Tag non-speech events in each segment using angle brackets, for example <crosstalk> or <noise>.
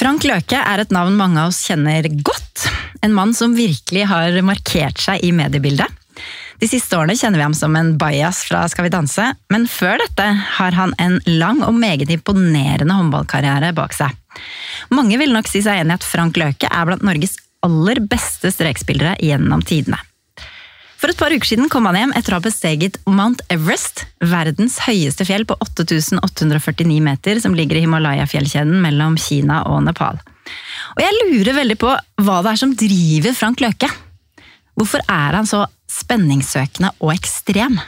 Frank Løke er et navn mange av oss kjenner godt. En mann som virkelig har markert seg i mediebildet. De siste årene kjenner vi ham som en bajas fra Skal vi danse, men før dette har han en lang og meget imponerende håndballkarriere bak seg. Mange vil nok si seg enig i at Frank Løke er blant Norges aller beste strekspillere gjennom tidene. For et par uker siden kom han hjem etter å ha besteget Mount Everest, verdens høyeste fjell på 8849 meter, som ligger i Himalaya-fjellkjeden mellom Kina og Nepal. Og jeg lurer veldig på hva det er som driver Frank Løke. Hvorfor er han så spenningssøkende og ekstrem?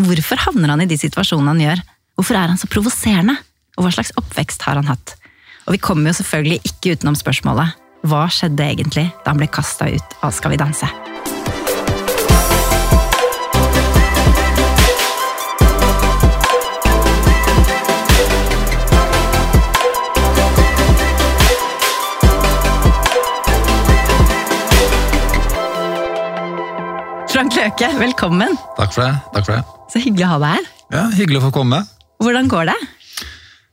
Hvorfor havner han i de situasjonene han gjør? Hvorfor er han så provoserende? Og hva slags oppvekst har han hatt? Og vi kommer jo selvfølgelig ikke utenom spørsmålet hva skjedde egentlig da han ble kasta ut av Skal vi danse? Løke, velkommen. Takk for det. takk for det. Så hyggelig å ha deg her. Ja, Hyggelig å få komme. Hvordan går det?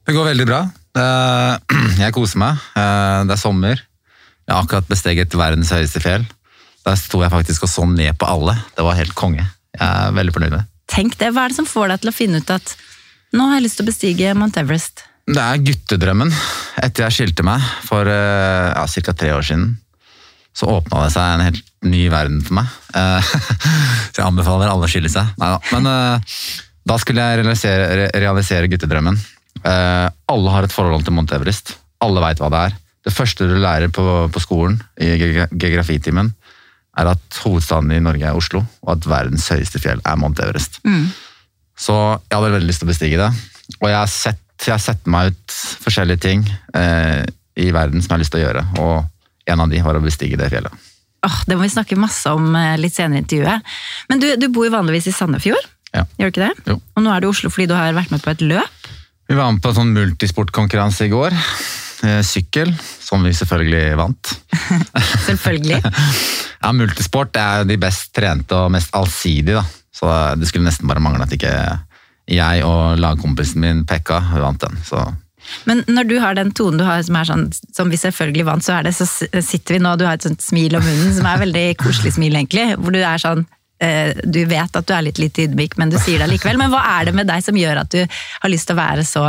Det går veldig bra. Eh, <clears throat> Jeg koser meg. Eh, Det er sommer. Jeg har akkurat besteget verdens høyeste fjell. Der sto jeg faktisk og så ned på alle. Det var helt konge. Jeg er veldig fornøyd med det. Tenk det, Hva er det som får deg til å finne ut at nå har jeg lyst til å bestige Mount Everest? Det er guttedrømmen. Etter jeg skilte meg for eh, ja, ca. tre år siden, så åpna det seg en helt ny verden for meg. Eh, <laughs> Så jeg anbefaler alle å skille seg. Neida. Men eh, da skulle jeg realisere, realisere guttedrømmen. Eh, Alle har et forhold til Mount Everest. Alle veit hva det er. Det første du lærer på, på skolen i geografitimen, er at hovedstaden i Norge er Oslo, og at verdens høyeste fjell er Mount Everest. Så jeg hadde veldig lyst til å bestige det. Og jeg har sett, jeg har sett meg ut forskjellige ting eh, i verden som jeg har lyst til å gjøre. Og en av de var å bestige det fjellet. Åh, det må vi snakke masse om eh, litt senere i intervjuet. Men du, du bor jo vanligvis i Sandefjord, Ja. gjør du ikke det? Jo. Og nå er du i Oslo fordi du har vært med på et løp. Vi var med på en sånn multisportkonkurranse i går. Eh, Sykkel, som vi selvfølgelig vant. <laughs> Selvfølgelig. <laughs> Ja, Multisport er de best trente og mest allsidige, da. Så det skulle nesten bare mangle at ikke jeg og lagkompisen min Pekka vant den. Så Men når du har den tonen du har som er sånn, som vi selvfølgelig vant, så, er det, så sitter vi nå, og du har et sånt smil om munnen som er veldig koselig smil, egentlig. Hvor du er sånn eh, Du vet at du er litt lite ydmyk, men du sier det likevel. Men hva er det med deg som gjør at du har lyst til å være så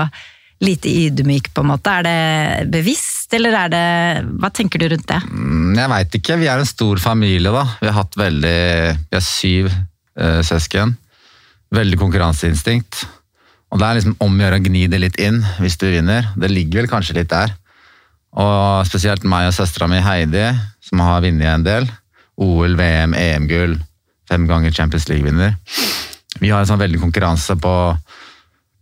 lite ydmyk, på en måte? Er det bevisst, eller er det Hva tenker du rundt det? Mm, Jeg veit ikke. Vi er en stor familie, da. Vi har hatt veldig Vi er syv eh, søsken. Veldig konkurranseinstinkt. Og det er liksom om å gjøre å gni det litt inn hvis du vinner. Det ligger vel kanskje litt der. Og spesielt meg og søstera mi Heidi, som har vunnet en del. OL, VM, EM-gull. Fem ganger Champions League-vinner. Vi har en sånn veldig konkurranse på,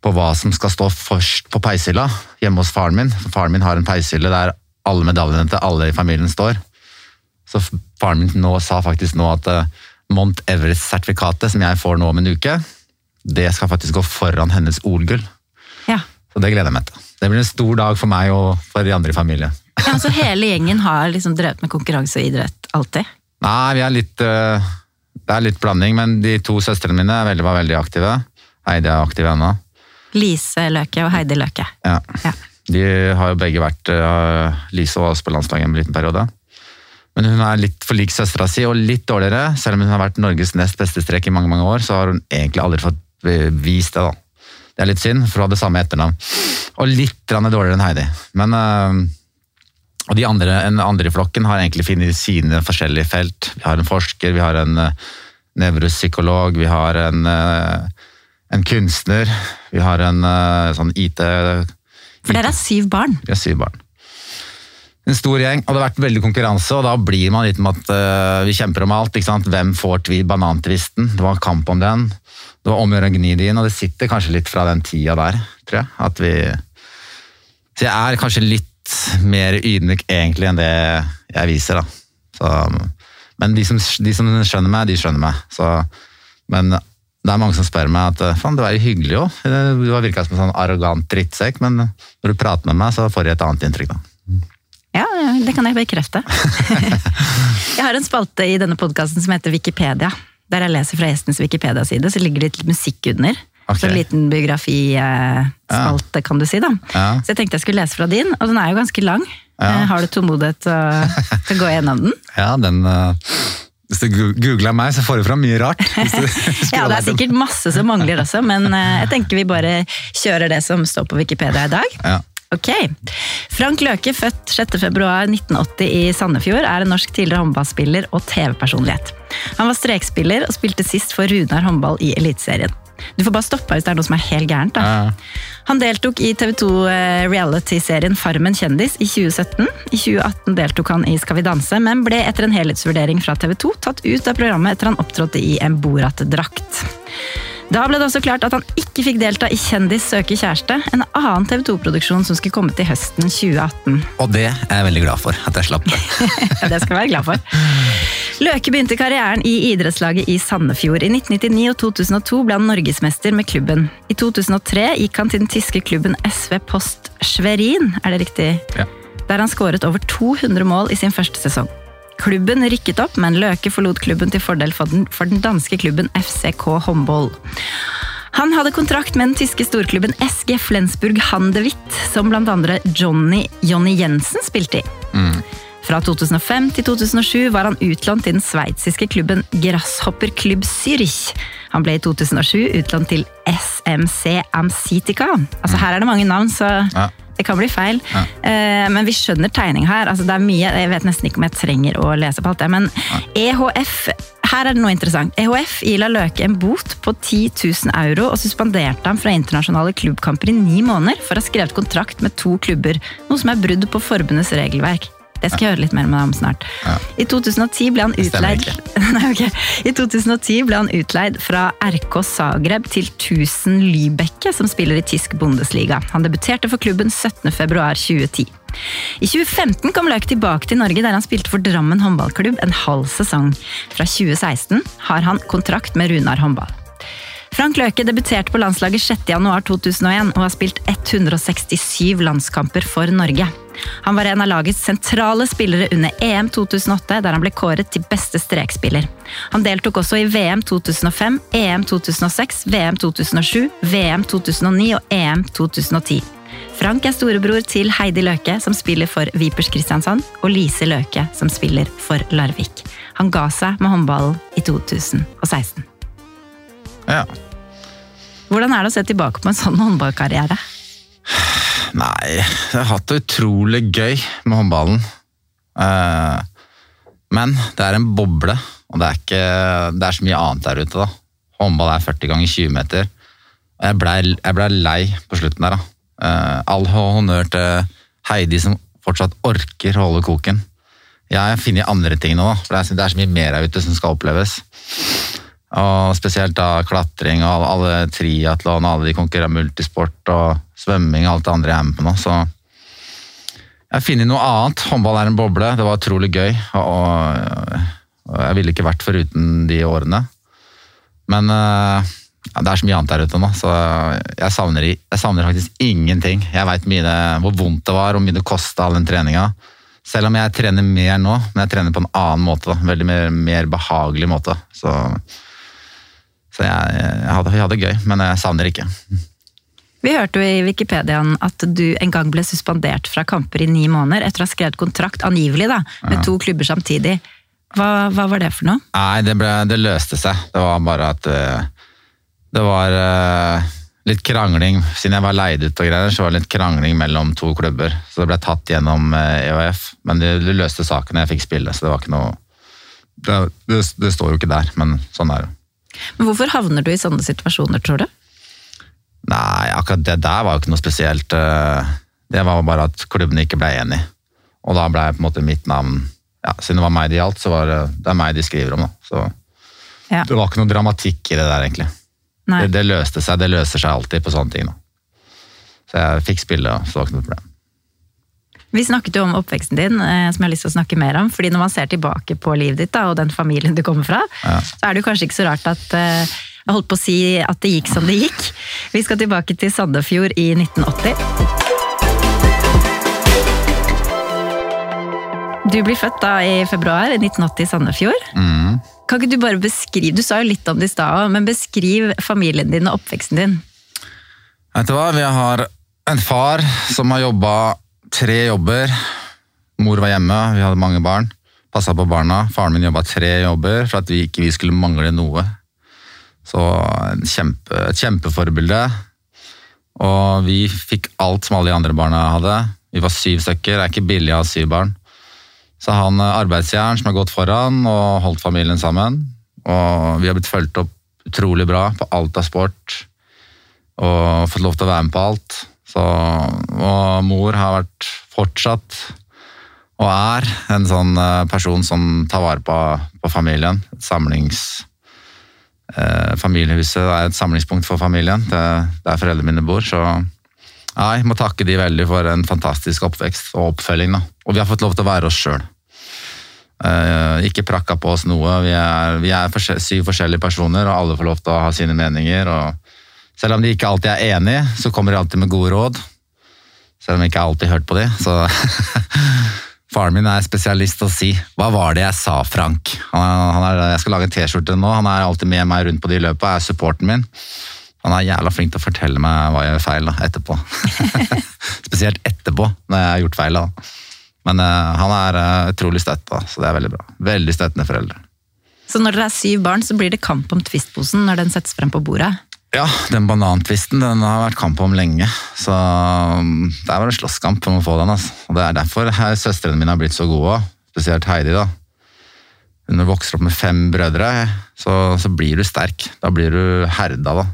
på hva som skal stå først på peishylla hjemme hos faren min. For faren min har en peishylle der alle medaljene til alle i familien står. Så faren min nå, sa faktisk nå at Mont Mount Everest-sertifikatet som jeg får nå om en uke, det skal faktisk gå foran hennes OL-gull. Ja. Så det gleder jeg meg til. Det blir en stor dag for meg og for de andre i familien. ja så hele gjengen har liksom drevet med konkurranse og idrett alltid? Nei, vi er litt eh, Det er litt blanding, men de to søstrene mine veldig, var veldig aktive. Heidi er aktiv ennå. Lise Løke og Heidi Løke. Ja. Ja. De har jo begge vært uh, Lise var også på landslaget en liten periode. Men hun er litt for lik søstera si, og litt dårligere. Selv om hun har vært Norges nest beste strek i mange mange år, så har hun egentlig aldri fått eh, vist det. da. Det er litt synd, for hun hadde samme etternavn. Og litt dårligere enn Heidi. Men, eh, og de andre, en andre i flokken har egentlig funnet sine forskjellige felt. Vi har en forsker, vi har en uh, nevropsykolog, vi har en, uh, en kunstner, vi har en uh, sånn IT For dere er syv barn. vi har syv barn. En stor gjeng, og det har vært veldig konkurranse, og da blir man litt med at vi kjemper om alt. Hvem får tvi banantvisten? Det var kamp om den. Det var om å gjøre å gni det inn, og det sitter kanskje litt fra den tida der, tror jeg. At vi Så jeg er kanskje litt mer ydmyk egentlig enn det jeg viser, da. Så, men de som, de som skjønner meg, de skjønner meg. Så, men det er mange som spør meg at faen, du er jo hyggelig òg. Du har virka som en sånn arrogant drittsekk, men når du prater med meg, så får jeg et annet inntrykk, da. Ja, det kan jeg bekrefte. <laughs> jeg har en spalte i denne podkasten som heter Wikipedia. Der jeg leser fra gjestens Wikipedia-side, så ligger det litt musikk under. Okay. Så en liten biografispalte, kan du si. da. Ja. Så jeg tenkte jeg skulle lese fra din, og den er jo ganske lang. Ja. Eh, Har du tålmodighet til å, gå gjennom den? <laughs> Ja, den eh, Hvis du googler meg, så får du fram mye rart. <laughs> Ja, det er sikkert masse som mangler også, men eh, jeg tenker vi bare kjører det som står på Wikipedia i dag. Ja. Ok. Frank Løke, født 6.2.1980 i Sandefjord, er en norsk tidligere håndballspiller og TV-personlighet. Han var strekspiller og spilte sist for Runar håndball i Eliteserien. Du får bare stoppe hvis det er noe som er helt gærent. da. Han deltok i TV 2 reality-serien Farmen kjendis i 2017. I 2018 deltok han i Skal vi danse, men ble etter en helhetsvurdering fra TV 2 tatt ut av programmet etter han opptrådte i en Borat-drakt. Da ble det også klart at han ikke fikk delta i Kjendis søker kjæreste, en annen TV 2-produksjon som skulle komme til høsten 2018. Og det er jeg veldig glad for, at jeg slapp det. <laughs> Ja, det skal jeg være glad for. Løke begynte karrieren i idrettslaget i Sandefjord. I 1999 og 2002 ble han norgesmester med klubben. I 2003 gikk han til den tyske klubben SV Post Schwerin, er det riktig? Ja. Der han skåret over 200 mål i sin første sesong. Klubben rykket opp, men Løke forlot klubben til fordel for den, for den danske klubben FCK Håndball. Han hadde kontrakt med den tyske storklubben SG Flensburg Handewitt, som andre Johnny, Johnny Jensen spilte i. Fra 2005 til 2007 var han utlånt til den sveitsiske klubben Grasshopper Klubb Zürich. Han ble i 2007 utlånt til SMC Amcitica. Altså Her er det mange navn, så Ja. Det kan bli feil. Eh, men vi skjønner tegning her. Altså, det er mye, Jeg vet nesten ikke om jeg trenger å lese på alt det, men EHF her er det noe interessant. EHF ila Løke en bot på 10 000 euro og suspenderte ham fra internasjonale klubbkamper i ni måneder for å ha skrevet kontrakt med to klubber, noe som er brudd på forbundets regelverk. Det skal jeg høre litt mer med deg om snart. I 2010 ble han utleid <laughs> Nei, okay. I 2010 ble han utleid fra RK Zagreb til 1000 Lübecke, som spiller i tysk Bundesliga. Han debuterte for klubben 17.2.2010. I 2015 kom Løk tilbake til Norge, der han spilte for Drammen håndballklubb en halv sesong. Fra 2016 har han kontrakt med Runar håndball. Frank Løke debuterte på landslaget 6.1.2001 og har spilt 167 landskamper for Norge. Han var en av lagets sentrale spillere under EM 2008, der han ble kåret til beste strekspiller. Han deltok også i VM 2005, EM 2006, VM 2007, VM 2009 og EM 2010. Frank er storebror til Heidi Løke, som spiller for Vipers Kristiansand, og Lise Løke, som spiller for Larvik. Han ga seg med håndballen i 2016. Ja. Hvordan er det å se tilbake på en sånn håndballkarriere? Nei, jeg har hatt det utrolig gøy med håndballen. Eh, men det er en boble, og det er, ikke, det er så mye annet der ute. da. Håndball er 40 ganger 20 meter. Jeg blei ble lei på slutten der. da. Eh, all honnør til Heidi som fortsatt orker å holde koken. Jeg har funnet andre ting nå, da, for det er, så mye mer der ute som skal oppleves. Og spesielt da klatring og alle, triatlon alle de konkurrerer multisport og svømming og alt det andre jeg er med på nå. Så jeg har funnet noe annet. Håndball er en boble. Det var utrolig gøy. Og jeg ville ikke vært foruten de årene. Men eh, ja, det er så mye annet der ute nå, så jeg savner, jeg savner faktisk ingenting. Jeg veit hvor vondt det var, og hvor mye det kosta all den treninga. Selv om jeg trener mer nå, men jeg trener på en annen måte. Da. Veldig mer, mer behagelig måte. Så, så jeg, jeg, hadde, jeg hadde gøy, men jeg savner ikke. Vi hørte jo i Wikipediaen at du en gang ble suspendert fra kamper i ni måneder etter å ha skrevet kontrakt, angivelig, da, med to klubber samtidig. Hva, hva var det for noe? Nei, det, ble, det løste seg. Det var bare at eh, det var eh, litt krangling. Siden jeg var leid ut og greier, så var det litt krangling mellom to klubber. Så det ble tatt gjennom eh, EOF. Men det, det løste saken, jeg fikk spille, så det var ikke noe det, det, det står jo ikke der, men sånn er det. Men hvorfor havner du i sånne situasjoner, tror du? Nei, akkurat det der var jo ikke noe spesielt. eh, Det var bare at klubbene ikke ble enige. Og da ble på en måte mitt navn ja, Siden det var meg det gjaldt, så var det, det er meg de skriver om. da. Så Ja. Det var ikke noe dramatikk i det der, egentlig. Det, det løste seg. Det løser seg alltid på sånne ting. da. Så jeg fikk spille, så det var ikke noe problem. Vi snakket jo om oppveksten din, eh, som jeg har lyst til å snakke mer om. fordi når man ser tilbake på livet ditt da, og den familien du kommer fra, Ja. så er det jo kanskje ikke så rart at eh, jeg holdt på å si at det gikk som det gikk. Vi skal tilbake til Sandefjord i 1980. Du blir født da i februar i 1980 i Sandefjord. Mm. Kan ikke du bare beskrive, Du sa jo litt om det i stad, men beskriv familien din og oppveksten din. Vet du hva, vi har en far som har jobba tre jobber. Mor var hjemme, vi hadde mange barn. Passa på barna. Faren min jobba tre jobber for at vi ikke vi skulle mangle noe. Så kjempe, et kjempeforbilde. Og vi fikk alt som alle de andre barna hadde. Vi var syv stykker, det er ikke billig å ha syv barn. Så han er arbeidsjern som har gått foran og holdt familien sammen. Og vi har blitt fulgt opp utrolig bra på alt av sport. Og fått lov til å være med på alt. Så, og mor har vært fortsatt og er en sånn eh, person som tar vare på, på familien. Samlings... Eh, familiehuset er et samlingspunkt for familien. Det, der foreldrene mine bor. Så jeg må takke de veldig for en fantastisk oppvekst og oppfølging. Da. Og vi har fått lov til å være oss sjøl. Uh, ikke prakka på oss noe. Vi er, vi er forskjell, syv forskjellige personer, og alle får lov til å ha sine meninger. Og selv om de ikke alltid er enige, så kommer de alltid med gode råd. Selv om jeg ikke alltid har hørt på de. Så <laughs> Faren min er spesialist til å si 'hva var det jeg sa, Frank'? Han, han er, jeg skal lage en T-skjorte nå, han er alltid med meg rundt på de løpa, er supporten min. Han er jævla flink til å fortelle meg hva jeg gjør feil da, etterpå. <laughs> Spesielt etterpå, når jeg har gjort feil. da. Men uh, han er uh, utrolig støtt, så det er veldig bra. Veldig støttende foreldre. Så når dere er syv barn, så blir det kamp om Twist-posen når den settes frem på bordet? Ja, den banantvisten den har vært kamp om lenge. Så um, der var det slåsskamp om å få den. Altså. Og Det er derfor søstrene mine har blitt så gode, spesielt Heidi. da. Når du vokser opp med fem brødre, så, så blir du sterk. Da blir du herda, da.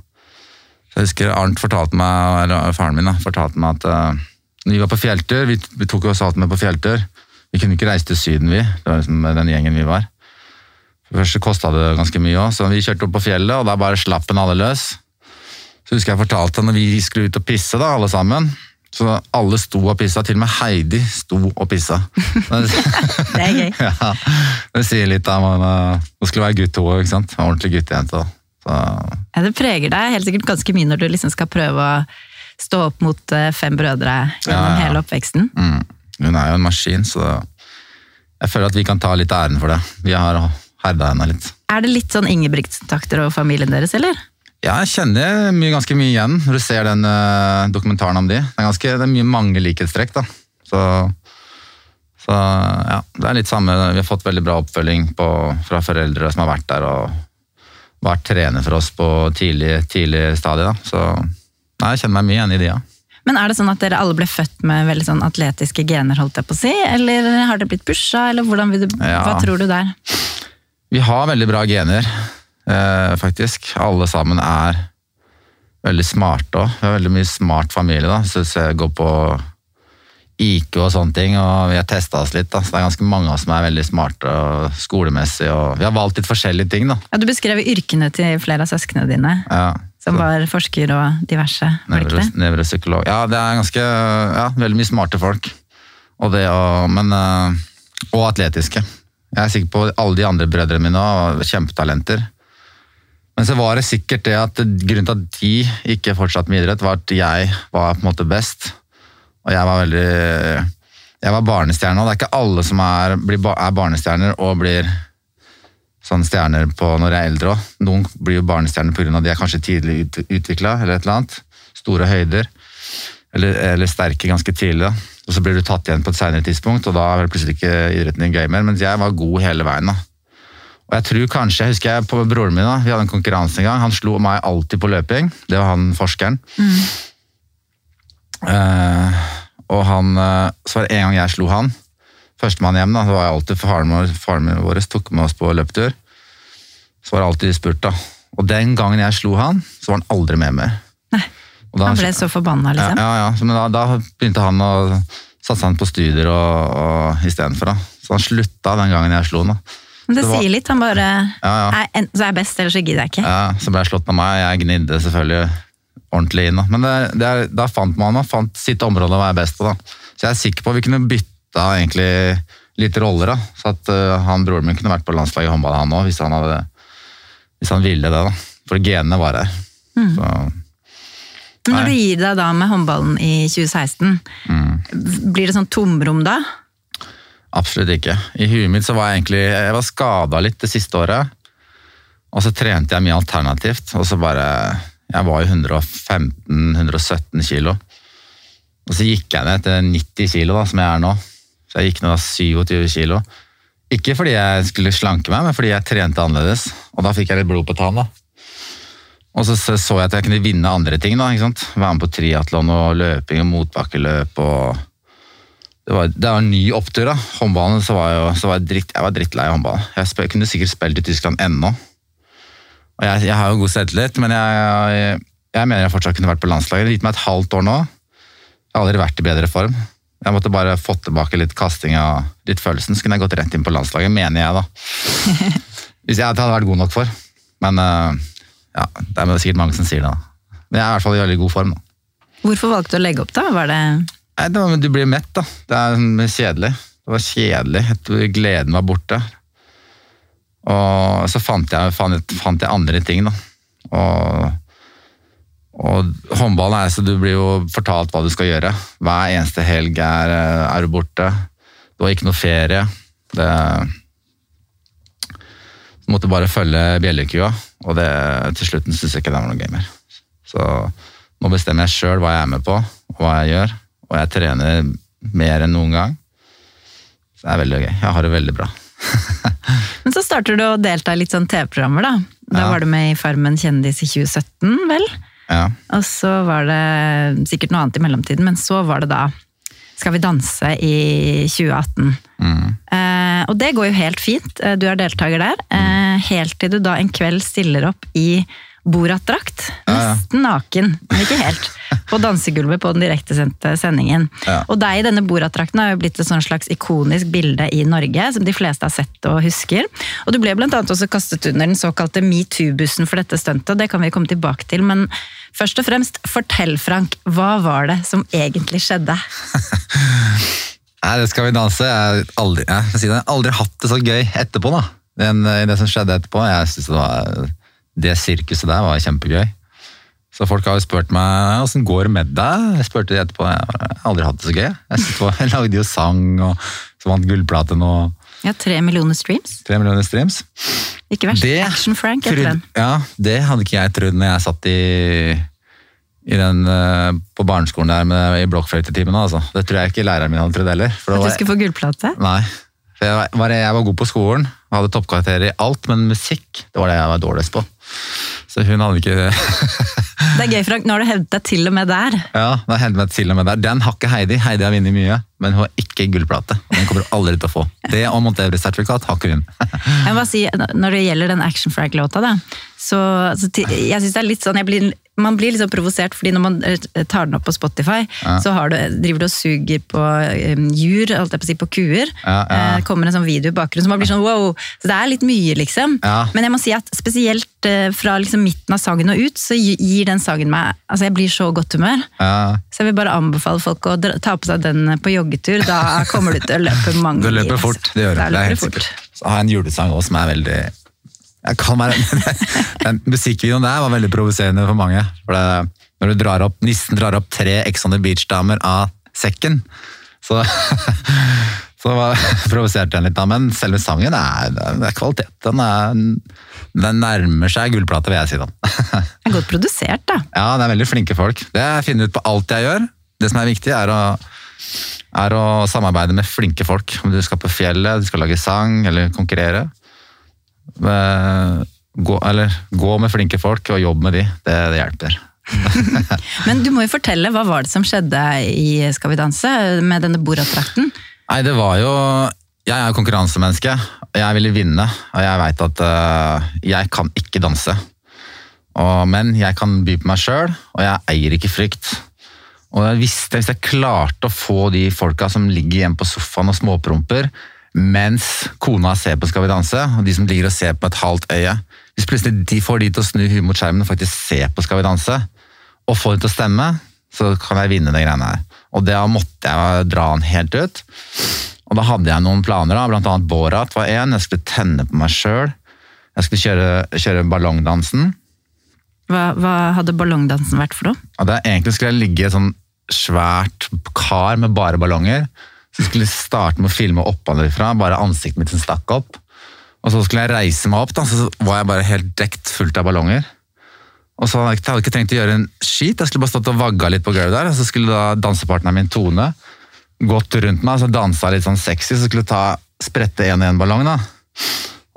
Jeg husker Arnt fortalte meg, eller faren min da, fortalte meg at uh, når vi var på fjelltur, vi, vi tok oss alltid med på fjelltur. Vi kunne ikke reise til Syden, vi. Det var liksom den gjengen vi var. For det første kosta det ganske mye òg, så vi kjørte opp på fjellet, og da bare slapp en alle løs. Så husker jeg fortalte når vi skulle ut og pisse, da, alle sammen. Så alle sto og pissa. Til og med Heidi sto og pissa. <laughs> det er gøy. <laughs> ja, det sier litt om Hun skulle være gutt òg, ikke sant. Ordentlig guttejente. Så... Ja, det preger deg helt sikkert ganske mye når du liksom skal prøve å stå opp mot eh, fem brødre gjennom ja. hele oppveksten. Mm. Hun er jo en maskin, så jeg føler at vi kan ta litt æren for det. Vi har herda henne litt. Er det litt sånn Ingebrigtsen-takter over familien deres, eller? Ja, jeg kjenner mye, ganske mye igjen når du ser den uh, dokumentaren om de. Det er, ganske, det er mye mange likhetstrekk, da. Så, så, ja, det er litt samme. Vi har fått veldig bra oppfølging på, fra foreldre som har vært der og vært trener for oss på tidlig, tidlig stadie. Da. Så nei, jeg kjenner meg mye igjen i de, ja. Men er det sånn at dere alle ble født med veldig sånn atletiske gener, holdt jeg på å si? Eller har dere blitt pusha, eller du, ja. hva tror du der? Vi har veldig bra gener eh, faktisk. Alle sammen er veldig smarte òg. Veldig mye smart familie, da. Så jeg går på IQ og sånne ting, og vi har testa oss litt. da, så Det er ganske mange av oss som er veldig smarte og skolemessig. og Vi har valgt litt forskjellige ting. da. Ja, Du beskrev yrkene til flere av søsknene dine. Ja, som var forsker og diverse. Nevropsykolog. Ja, det er ganske ja, veldig mye smarte folk. Og det å, men, eh, og atletiske. Jeg er sikker på alle de andre brødrene mine var kjempetalenter. Men så var det sikkert det at grunnen til at de ikke fortsatte med idrett, var at jeg var på en måte best. Og jeg var veldig Jeg var barnestjerne, og det er ikke alle som er, er barnestjerner og blir sånne stjerner på når jeg er eldre òg. Noen blir jo barnestjerner pga. at de er kanskje tidlig ut, utvikla eller et eller annet. Store høyder. Eller, eller sterke ganske tidlig. Og så blir du tatt igjen på et senere tidspunkt, og da er plutselig ikke idretten din gøy mer. Mens jeg var god hele veien. da. Og jeg tror kanskje, jeg husker jeg på broren min, da, vi hadde en konkurranse en gang. Han slo meg alltid på løping. Det var han forskeren. Mm. Uh, og han, uh, Så var det en gang jeg slo han. Førstemann hjem, da, så var jeg alltid faren faren vår tok med oss på løpetur. Så var det alltid spurt, da. Og den gangen jeg slo han, så var han aldri med mer. Nei, da, Han ble så forbanna, liksom? Ja, ja, ja. men da, da, begynte han å satse han på studier og, og istedenfor. Så han slutta den gangen jeg slo han. da. Men det, det var, sier litt. Han bare ja, ja. Er, så er jeg best, eller så gidder jeg ikke. Ja, Så ble jeg slått av meg. Jeg gnidde selvfølgelig ordentlig inn. Men det, det er, da fant man han fant sitt område å være best på. da. Så jeg er sikker på at vi kunne bytta egentlig litt roller. da. Så at uh, han broren min kunne vært på landslaget i håndball han òg, hvis, hvis, han ville det. da. For genene var her. Mm. Så, men når du gir deg da med håndballen i 2016, mm. blir det sånn tomrom da? Absolutt ikke. I huet mitt så var jeg egentlig Jeg var skada litt det siste året. Og så trente jeg mye alternativt, og så bare Jeg var jo 115-117 kilo. Og så gikk jeg ned til 90 kilo, da, som jeg er nå. Så jeg gikk ned da 27 kilo. Ikke fordi jeg skulle slanke meg, men fordi jeg trente annerledes. Og da fikk jeg litt blod på tann. da. Og så så jeg at jeg kunne vinne andre ting. da, ikke sant? Være med på triatlon og løping og motbakkeløp. og Det var, det var en ny opptur. da. Håndballen så var jeg, så var jeg, dritt, jeg var drittlei av håndball. Jeg, spil, kunne sikkert spilt i Tyskland ennå. Og jeg, jeg har jo god selvtillit, men jeg, jeg, mener jeg fortsatt kunne vært på landslaget. Det har gitt meg et halvt år nå. Jeg har aldri vært i bedre form. Jeg måtte bare fått tilbake litt kasting og litt følelsen, så kunne jeg gått rett inn på landslaget, mener jeg da. <laughs> Hvis jeg hadde vært god nok for. Men eh, ja, det er sikkert mange som sier det. da. Men jeg er i hvert fall i veldig god form. da. Hvorfor valgte du å legge opp, da? Var det Nei, det var, Du blir mett, da. Det er kjedelig. Det var kjedelig. Gleden var borte. Og så fant jeg, fant, fant jeg andre ting, da. Og, og håndballen er så du blir jo fortalt hva du skal gjøre. Hver eneste helg er, er du borte. Du har ikke noe ferie. Det Du måtte bare følge bjellekua, og det, til slutten syns jeg ikke det var noe gøy. Så nå bestemmer jeg sjøl hva jeg er med på, og hva jeg gjør. Og jeg trener mer enn noen gang. Så det er veldig gøy. Jeg har det veldig bra. <laughs> Men så starter du å delta i litt sånn TV-programmer, da. Da Ja. var du med i Farmen kjendis i 2017, vel? Ja. Og så var det sikkert noe annet i mellomtiden, men så var det da Skal vi danse i 2018. Mm. Eh, og det går jo helt fint, Eh, du er deltaker der. Eh, helt til du da en kveld stiller opp i Borat-drakt. Nesten naken, men ikke helt. På dansegulvet på den direktesendte sendingen. Og deg i denne Borat-drakten har jo blitt et sånn slags ikonisk bilde i Norge, som de fleste har sett og husker. Og du ble blant annet også kastet under den såkalte metoo-bussen for dette stuntet, og det kan vi komme tilbake til. Men først og fremst, fortell Frank, hva var det som egentlig skjedde? <laughs> Nei, det skal vi danse. Jeg har aldri, jeg, si aldri hatt det så gøy etterpå, da. Den, det som skjedde etterpå. Jeg synes det var Det sirkuset der var kjempegøy. Så folk har jo spurt meg åssen går det med deg. Jeg spurte de etterpå. Jeg har aldri hatt det så gøy. Jeg, på, <laughs> jeg lagde jo sang, og så vant gullplate nå. Ja, tre millioner streams. Tre millioner streams. Ikke verst. Det Action-Frank etter den. Ja, det hadde ikke jeg trodd når jeg satt i, i den, eh, på barneskolen der med, i blokkfløytetimen. Altså. Det tror jeg ikke læreren min hadde trodd heller. For At du skulle få gullplate? Nei. Jeg, var, jeg var god på skolen, hadde toppkarakterer i alt, men musikk det var det jeg var dårligst på. Så hun hadde ikke <laughs> Det er gøy, Frank. Nå har du hevdet deg til og med der. Ja, da hendte meg til og med der. Den har ikke Heidi. Heidi har vunnet mye, men hun har ikke gullplate. Den kommer hun aldri til å få. Det og Mount Everest-sertifikat har ikke hun. Jeg må bare si, Når det gjelder den Action Frank-låta, da, så, så jeg synes det er litt sånn, jeg blir, Man blir sånn provosert, fordi når man eh, tar den opp på Spotify, Ja. så har du, driver du og suger på um, jur, holdt jeg på å si, på kuer. Ja, ja. Eh, kommer en sånn video i bakgrunnen, så man blir sånn wow. Så det er litt mye, liksom. Men jeg må si at spesielt eh, fra liksom midten av sangen og ut, så gir den sangen meg Altså, jeg blir så godt humør. Så jeg vil bare anbefale folk å ta på seg den på joggetur. Da kommer du til å løpe <laughs> mange det Du løper fort. Det gjør Da det. Er helt sikkert. Så har jeg en julesang også som er veldig jeg kan være, <laughs> Den musikkvideoen der var veldig provoserende for mange. For det, når du drar opp, nissen drar opp tre Ex on the Beach-damer av sekken, så <laughs> så var- <laughs> provoserte den litt, da. Men selve sangen er, er kvalitet. Den, er, den nærmer seg gullplate, vil jeg si. den. Det er godt produsert, da. Ja, det er veldig flinke folk. Det jeg finner ut på alt jeg gjør. Det som er viktig, er å, er å samarbeide med flinke folk. Om du skal på fjellet, du skal lage sang eller konkurrere. Eh, Gå, eller, gå med flinke folk og jobb med de. Det, det hjelper. <laughs> Men du må jo fortelle, hva var det som skjedde i Skal vi danse med denne Borat-drakten? Nei, det var jo Jeg er konkurransemenneske. Jeg ville vinne, og jeg veit at uh, jeg kan ikke danse. Og, men jeg kan by på meg sjøl, og jeg eier ikke frykt. Og jeg visste, Hvis jeg klarte å få de folka som ligger hjemme på sofaen og småpromper mens kona ser på Skal vi danse, og de som ligger og ser på et halvt øye Hvis plutselig de får de til å snu huet mot skjermen og faktisk se på Skal vi danse, og får det til å stemme, så kan jeg vinne de greiene her. Og da måtte jeg dra den helt ut. Og da hadde jeg noen planer, da, blant annet Borat var en. Jeg skulle tenne på meg sjøl. Jeg skulle kjøre, kjøre ballongdansen. Hva, hva hadde ballongdansen vært for noe? Og egentlig skulle jeg ligge i et sånn svært kar med bare ballonger. Så skulle jeg starte med å filme oppanfra, bare ansiktet mitt som stakk opp. Og så skulle jeg reise meg opp, da, så var jeg bare helt dekt fullt av ballonger. Og så hadde jeg ikke- trengt å gjøre en skit, jeg skulle bare stått og vagga litt på gulvet der. Og så skulle da dansepartneren min Tone gått rundt meg, så dansa litt sånn sexy, så skulle ta, sprette en og en ballong. da.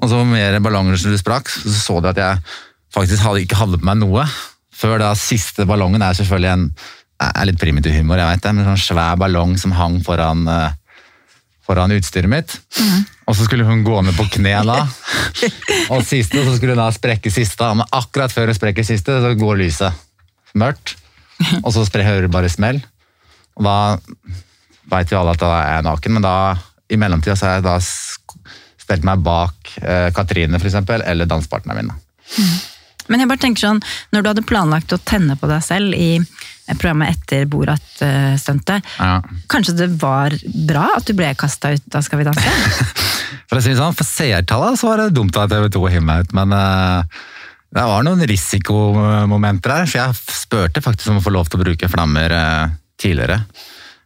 Og så mer ballonger som sprakk, så så du at jeg faktisk hadde, ikke hadde på meg noe. Før da siste ballongen er selvfølgelig en er litt primitiv humor, jeg vet det, men en sånn svær ballong som hang foran, uh, foran utstyret mitt. Mm. Og så skulle hun gå ned på kne da. <laughs> og siste, så skulle hun da sprekke siste. Men akkurat før hun sprekker siste, så går lyset mørkt. Og så hører du bare smell. Og da veit jo alle at da er jeg naken, men da i mellomtida så har jeg da stelt meg bak eh, Katrine for eksempel, eller dansepartneren min. Mm. Men jeg bare tenker sånn, når du hadde planlagt å tenne på deg selv i programmet etter Borat-stuntet, ja. kanskje det var bra at du ble kasta ut av Skal vi danse? <laughs> for å si sånn, for seertallet så var det dumt av TV 2 å hive meg ut, men uh, det var noen risikomomenter her. For jeg spurte faktisk om å få lov til å bruke flammer uh, tidligere.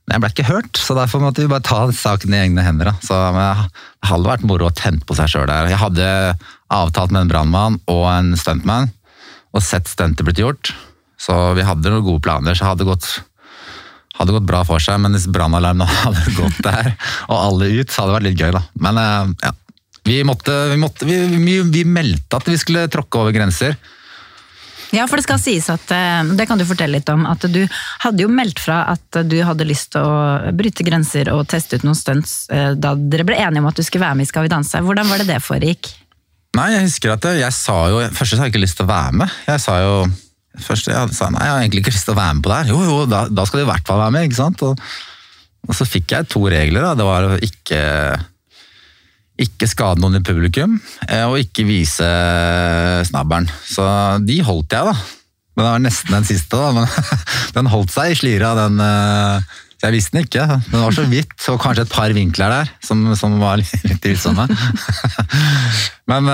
Men jeg ble ikke hørt, så derfor måtte vi bare ta saken i egne hender. Så Det hadde vært moro å tenne på seg sjøl der. Jeg hadde avtalt med en brannmann og en stuntman og sett stuntet blitt gjort. Så vi hadde noen gode planer, så hadde gått, hadde gått bra for seg. Men hvis brannalarmen <laughs> hadde gått der, og alle ut, så hadde det vært litt gøy, da. Men eh, ja, vi, måtte, vi, måtte, vi, vi, meldte at vi skulle tråkke over grenser. Ja, for det skal sies at eh, Det kan du fortelle litt om. At du hadde jo meldt fra at du hadde lyst til å bryte grenser og teste ut noen stunts eh, da dere ble enige om at du skulle være med i Skal vi danse. Hvordan var det det foregikk? Nei, jeg husker at jeg sa jo Først så hadde jeg ikke lyst til å være med. Jeg sa jo først jeg sa nei, jeg har egentlig ikke lyst til å være med på det her. Jo, jo, da, da skal du i hvert fall være med. ikke sant? Og, og så fikk jeg to regler. da. Det var å ikke ikke skade noen i publikum, eh, og ikke vise snabberen. Så de holdt jeg, da. Men det var nesten den siste, da. Men <laughs> den holdt seg i slira, den eh, Jeg visste den ikke. Den var så vidt, og kanskje et par vinkler der som, som var <laughs> litt tvilsomme. <laughs> Men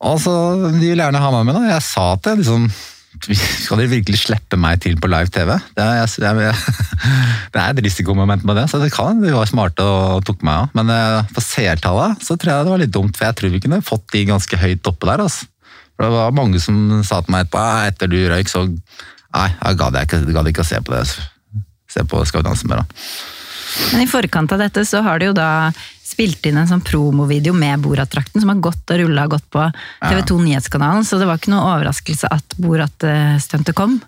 eh, altså, de vil gjerne ha meg med, da. Jeg sa at jeg liksom skal dere virkelig slippe meg til på live TV? Det <laughs> det er et risikomoment med det, så det kan de var smarte og tok meg av. Men uh, på seertallet så tror jeg det var litt dumt, for jeg tror vi kunne fått de ganske høyt oppe der. Altså. For Det var mange som sa til meg etterpå etter du røyk, så nei, jeg gadd ikke, ga ikke å se på det. Se på Skal vi danse mer, da. Men i forkant av dette så har du jo da spilt inn en sånn promovideo med Borat-drakten som har gått og rulla godt på TV 2 Nyhetskanalen, så det var ikke noe overraskelse at Borat-stuntet kom?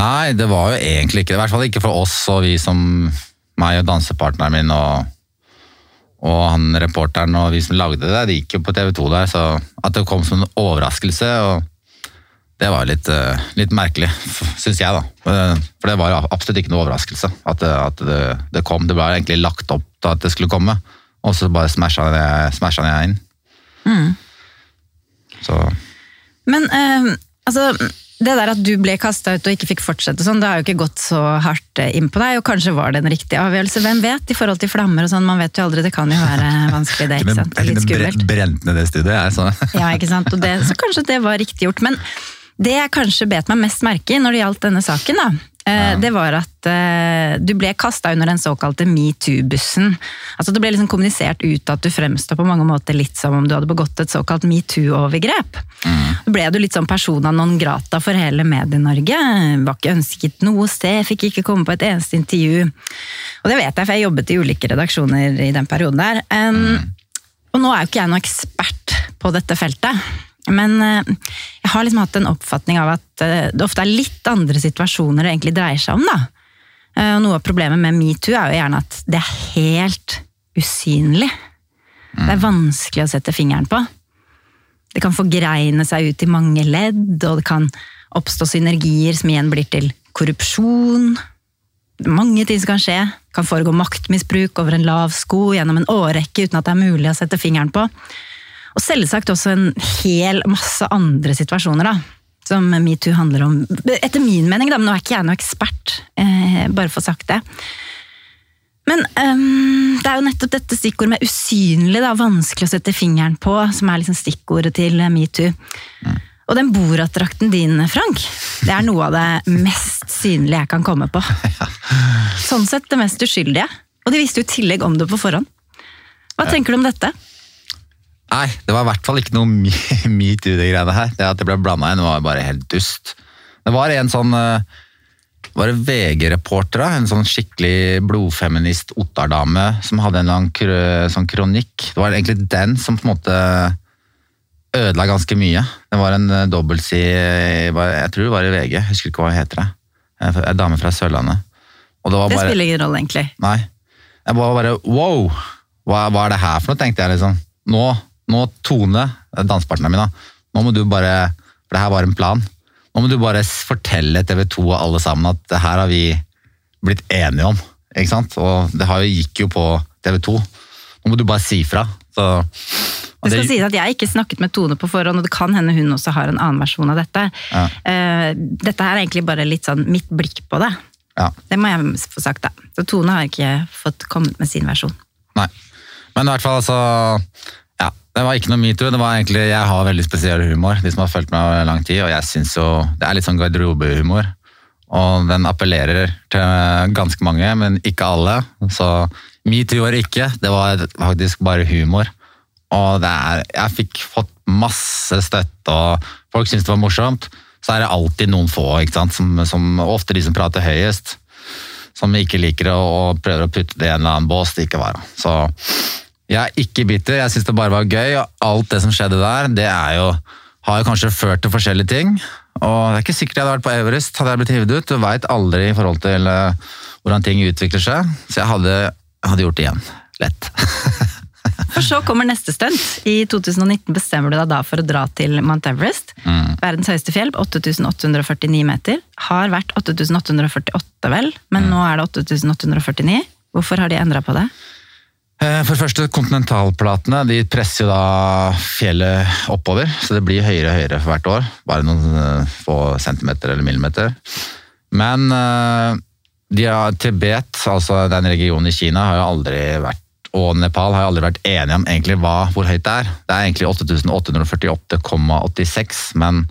Nei, det var jo egentlig ikke det. I hvert fall ikke for oss og vi som meg og dansepartneren min og, og han reporteren og vi som lagde det. Det gikk jo på TV 2 der, så at det kom som en overraskelse og det var litt, eh, litt merkelig, syns jeg, da. For det var absolutt ikke noe overraskelse at, det, at det, det, kom. Det ble egentlig lagt opp til at det skulle komme, og så bare smasha jeg, jeg inn. Mm. Så Men eh, altså det der at du ble kasta ut og ikke fikk fortsette sånn, det har jo ikke gått så hardt eh, inn på deg, og kanskje var det en riktig avgjørelse. Hvem vet, i forhold til flammer og sånn, man vet jo aldri, det kan jo være <laughs> vanskelig det, ikke sant. Litt skummelt. Brent ned det studiet, jeg, så. ja, ikke sant. Det, så kanskje det var riktig gjort. Men det jeg kanskje bet meg mest merke i når det gjaldt denne saken, da, eh, ja. det var at uh, du ble kasta under den såkalte metoo-bussen. Altså Det ble liksom kommunisert ut at du fremstår på mange måter litt som om du hadde begått et såkalt metoo-overgrep. Mm. Da ble du litt sånn persona non grata for hele Medie-Norge. Var ikke ønsket noe sted, fikk ikke komme på et eneste intervju. Og det vet jeg, for jeg jobbet i ulike redaksjoner i den perioden der. Um, mm. Og nå er jo ikke jeg noen ekspert på dette feltet. Men eh, jeg har liksom hatt en oppfatning av at eh, det ofte er litt andre situasjoner det egentlig dreier seg om. da. Eh, og Noe av problemet med metoo er jo gjerne at det er helt usynlig. Det er vanskelig å sette fingeren på. Det kan forgreine seg ut i mange ledd, og det kan oppstå synergier som igjen blir til korrupsjon. Mange ting som kan skje. Det kan foregå maktmisbruk over en lav sko gjennom en årrekke uten at det er mulig å sette fingeren på. Og selvsagt også en hel masse andre situasjoner, da. Som metoo handler om. Etter min mening, da, men nå er ikke jeg noen ekspert, eh, bare for å sagt det. Men um, det er jo nettopp dette stikkordet med usynlig, da, vanskelig å sette fingeren på, som er liksom stikkordet til metoo. Mm. Og den Borat-drakten din, Frank, det er noe av det mest synlige jeg kan komme på. <laughs> Sånn sett det mest uskyldige. Og de visste jo i tillegg om det på forhånd. Hva tenker du om dette? Nei, det var i hvert fall ikke noe metoo, <laughs> det greiene her. Det at det ble blanda inn, var bare helt dust. Det var en sånn uh, var det VG-reportere, en sånn skikkelig blodfeminist Ottar-dame som hadde en lang sånn kronikk. Det var egentlig den som på en måte ødela ganske mye. Det var en eh, dobbeltside, jeg tror det var i VG, jeg husker ikke hva hun heter. det. En dame fra Sørlandet. Og det, var Det spiller ingen rolle, egentlig. Nei. Jeg var bare wow! Hva, hva er det her for noe, tenkte jeg liksom. Nå, nå Tone, dansepartneren min, da. Nå må du bare For det her var en plan. Nå må du bare fortelle TV 2 og alle sammen at det her har vi blitt enige om. Ikke sant? Og det har jo, gikk jo på TV 2. Nå må du bare si fra. Så, Det skal det- sies at jeg ikke snakket med Tone på forhånd, og det kan hende hun også har en annen versjon av dette. Ja. Eh, Dette her er egentlig bare litt sånn mitt blikk på det. ja. Det må jeg få sagt, da. Så Tone har ikke fått kommet med sin versjon. Nei. Men i hvert fall, altså Ja, det var ikke noe metoo. Det var egentlig Jeg har veldig spesiell humor, de som har fulgt meg lang tid, og jeg synes jo Det er litt sånn garderobehumor. Og den appellerer til ganske mange, men ikke alle. Så metoo var ikke, det var faktisk bare humor. Og det er Jeg fikk fått masse støtte, og folk syntes det var morsomt. Så er det alltid noen få, ikke sant, som, som ofte de som prater høyest som ikke liker og prøver å putte det i en eller annen bås det ikke var. Så jeg er ikke bitter, jeg syns det bare var gøy, og alt det som skjedde der, det er jo, har jo kanskje ført til forskjellige ting. Og det er ikke sikkert jeg hadde vært på Everest, hadde jeg blitt hivet ut. Du veit aldri i forhold til eh, hvordan ting utvikler seg. Så jeg hadde, hadde gjort det igjen. Lett. <laughs> For så kommer neste stunt. I 2019 bestemmer du deg da for å dra til Mount Everest. Mm. Verdens høyeste fjell, 8849 meter. Har vært 8848 vel, Mm. men nå er det 8849. Hvorfor har de endra på det? Eh, For det første, kontinentalplatene de presser jo da fjellet oppover, så det blir høyere og høyere for hvert år. Bare noen eh, få centimeter eller millimeter. Men eh, de har, Tibet, altså den regionen i Kina, har jo aldri vært og Nepal har jo aldri vært enige om egentlig hva, hvor høyt det er. Det er egentlig 8848,86, men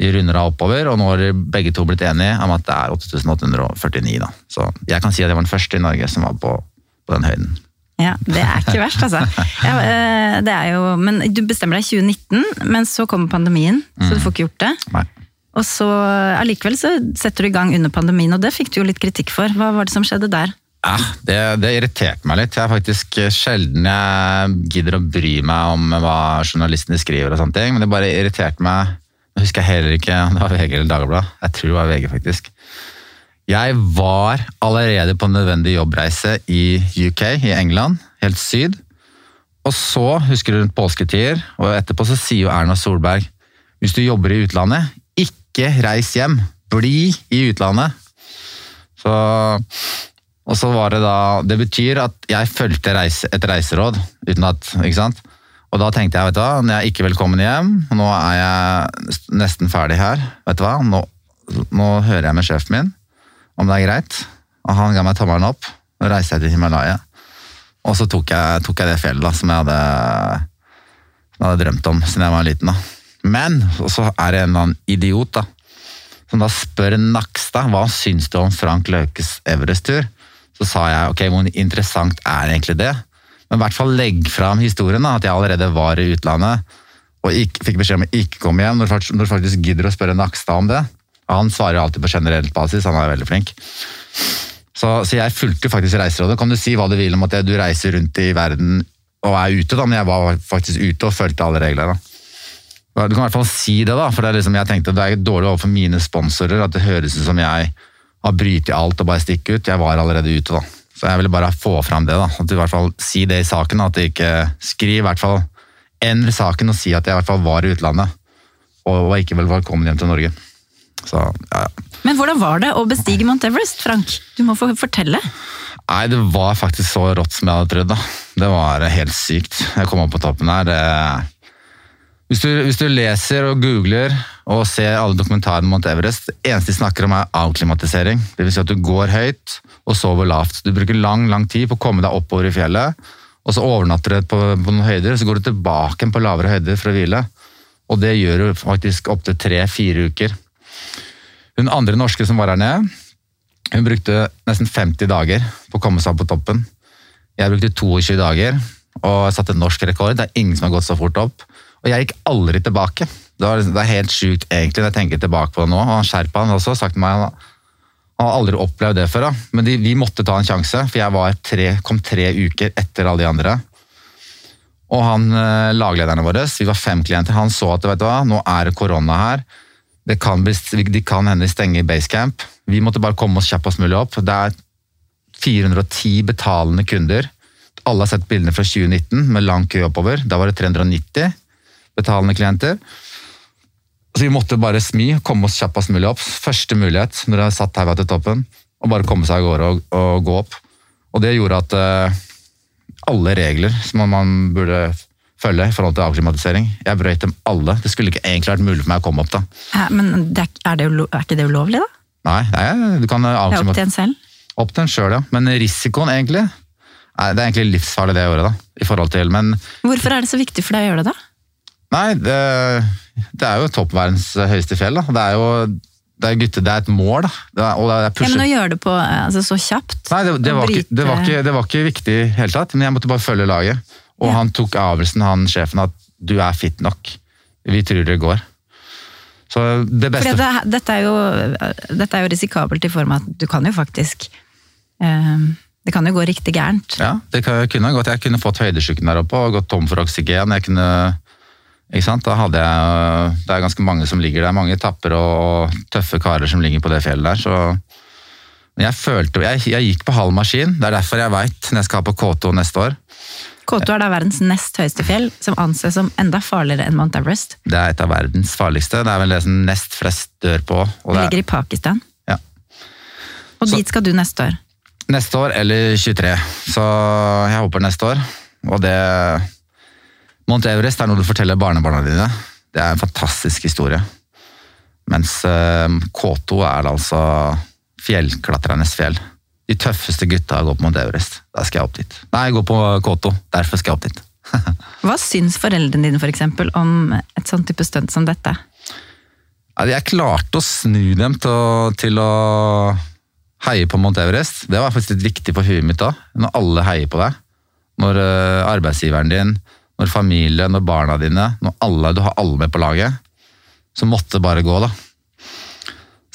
de runder av oppover, og nå har de begge to blitt enige om at det er 8849. Da. Så jeg kan si at jeg var den første i Norge som var på, på den høyden. Ja, Det er ikke verst, altså. Ja, eh, det er jo, men du bestemmer deg i 2019, men så kommer pandemien, så du får ikke gjort det. Nei. Og så allikevel så setter du i gang under pandemien, og det fikk du jo litt kritikk for. Hva var det som skjedde der? Ja, det, det irriterte meg litt. Jeg er faktisk sjelden jeg gidder å bry meg om hva journalistene skriver, og sånne ting, men det bare irriterte meg. Nå husker jeg heller ikke om det var VG eller Dagbladet. Jeg tror det var VG, faktisk. Jeg var allerede på nødvendig jobbreise i UK, i England, helt syd. Og så, husker du rundt påsketider, og etterpå så sier jo Erna Solberg hvis du jobber i utlandet, ikke reis hjem. Bli i utlandet. Så og så var det da Det betyr at jeg fulgte reise, et reiseråd uten at Ikke sant? Og da tenkte jeg, vet du hva, jeg er ikke velkommen hjem, nå er jeg nesten ferdig her, vet du hva, nå, nå hører jeg med sjefen min om det er greit. Og han ga meg tommelen opp, og reiste jeg til Himalaya. Og så tok jeg, tok jeg det fjellet da, som jeg hadde, jeg hadde drømt om siden jeg var liten. da. Men så er det en eller annen idiot da, som da spør Nakstad hva syns du om Frank Løkes Everest-tur. Så sa jeg ok, hvor interessant er egentlig det? Men i hvert fall legg fram historien, da, at jeg allerede var i utlandet og ikke, fikk beskjed om å ikke komme hjem, når du faktisk gidder å spørre Nakstad om det. Og han svarer alltid på generelt basis, han er veldig flink. Så, så jeg fulgte faktisk reiserådet. Kan du si hva du vil om at du reiser rundt i verden og er ute, da, men jeg var faktisk ute og fulgte alle reglene. Du kan i hvert fall si det, da, for det liksom, jeg tenkte det er dårlig overfor mine sponsorer at det høres ut som jeg har brytet alt og bare stikker ut. Jeg var allerede ute, da. Så jeg ville bare få fram det. da, at du i hvert fall Si det i saken. At du ikke skriver i hvert fall Endre saken og si at jeg i hvert fall var i utlandet. Og var ikke vel velkommen hjem til Norge. Så, ja, ja. Men hvordan var det å bestige Mount Everest, Frank? Du må få fortelle. Nei, det var faktisk så rått som jeg hadde trodd. da. Det var helt sykt. Jeg kom opp på toppen her. Det... Hvis, du, hvis du leser og googler og ser alle dokumentarene om Mount Everest, det eneste de snakker om er avklimatisering. Det vil si at du går høyt og sover lavt. Du bruker lang lang tid på å komme deg oppover i fjellet, og så overnatter du på, på noen høyder, så går du tilbake på lavere høyder for å hvile. Og det gjør du faktisk opptil tre-fire uker. Hun andre norske som var her nede, hun brukte nesten 50 dager på å komme seg opp på toppen. Jeg brukte 22 dager og satte norsk rekord. Det er ingen som har gått så fort opp. Og jeg gikk aldri tilbake. Det, var, liksom- det er helt sjukt egentlig når jeg tenker tilbake på det nå. Og han Sherpaen har også sagt til meg han Han har aldri opplevd det før, da. men de, vi måtte ta en sjanse, for jeg tre, kom tre uker etter alle de andre. Og han, eh, laglederne våre, vi var fem klienter, han så at vet du hva, nå er det korona her. Det kan, de kan hende stenge basecamp. Vi måtte bare komme oss kjappest mulig opp. Det er 410 betalende kunder. Alle har sett bildene fra 2019 med lang kø oppover. Da var det 390 betalende klienter. Så vi måtte bare smi, komme oss kjappest mulig opp. Første mulighet når jeg satt her til toppen, og bare komme seg av gårde og, og, gå opp. Og det gjorde at uh, alle regler som man burde følge i forhold til avklimatisering, jeg brøyt dem alle. Det skulle ikke egentlig vært mulig for meg å komme opp da. Ja, men det er, er, det er, ikke det ulovlig, da? Nei, nei du kan Det er opp til en selv? Opp til en sjøl, ja. Men risikoen, egentlig nei, Det er egentlig livsfarlig det å gjøre, da. I forhold til, men Hvorfor er det så viktig for deg å gjøre det, da? Nei, det, det er jo toppverdens høyeste fjell. Da. Det er jo det er, gutte, det er et mål. da. Det er, ja, men å gjøre det på, altså, så kjapt? Nei, det, det, var ikke, det, var ikke, det var ikke viktig i hele tatt, men jeg måtte bare følge laget. Og ja. han tok avgjørelsen, han sjefen, at du er fit nok. Vi tror det går. Så det beste det, dette, er jo, dette er jo risikabelt i form av at du kan jo faktisk eh, Det kan jo gå riktig gærent. Ja, det kunne gått. Jeg kunne fått høydesjuken der oppe og gått tom for oksygen. Jeg kunne ikke sant? Da hadde jeg, det er ganske mange som ligger der, mange tapper og tøffe karer som ligger på det fjellet der. så jeg følte, jeg, jeg gikk på halv maskin. Det er derfor jeg veit når jeg skal ha på K2 neste år. K2 er da verdens nest høyeste fjell, som anses som enda farligere enn Mount Everest. Det er et av verdens farligste. Det er vel det som nest flest dør på. det, det ligger i Pakistan. Ja. Og så, dit skal du neste år? Neste år eller 23. Så jeg håper neste år. Og det Mount Everest er noe du forteller barnebarna dine. Det er en fantastisk historie. Mens eh, K2 er altså fjellklatrenes fjell. De tøffeste gutta går på Mount Everest. Da skal jeg opp dit. Nei, jeg går på K2. Derfor skal jeg opp dit. <laughs> Hva syns foreldrene dine for eksempel, om et sånt type stunt som dette? Jeg klarte å snu dem til å, til å heie på Mount Everest. Det var faktisk litt viktig for huet mitt da, når alle heier på deg. Når uh, arbeidsgiveren din når familie, når barna dine, når alle, du har alle med på laget, så måtte det bare gå, da.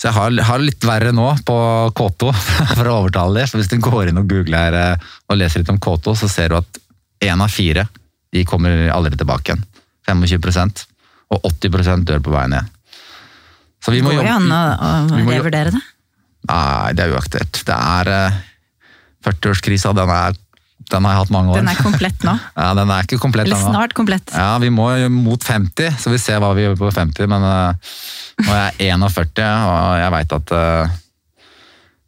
Så jeg har, har litt verre nå på K2 <laughs> for å overtale dem. Så hvis du går inn og googler eh, og leser litt om K2, så ser du at én av fire de kommer aldri tilbake igjen. 25% Og 80% dør på veien ned. Så vi må Går det an å, å revurdere det? Nei, det er uaktuelt. Det er 40-årskrisa, eh, den er den har jeg hatt mange år. Den er komplett nå? <laughs> ja, den er ikke komplett Eller snart komplett. Ja, Vi må mot 50, så vi ser hva vi gjør på 50. Men uh, nå er jeg 41, og jeg veit at uh,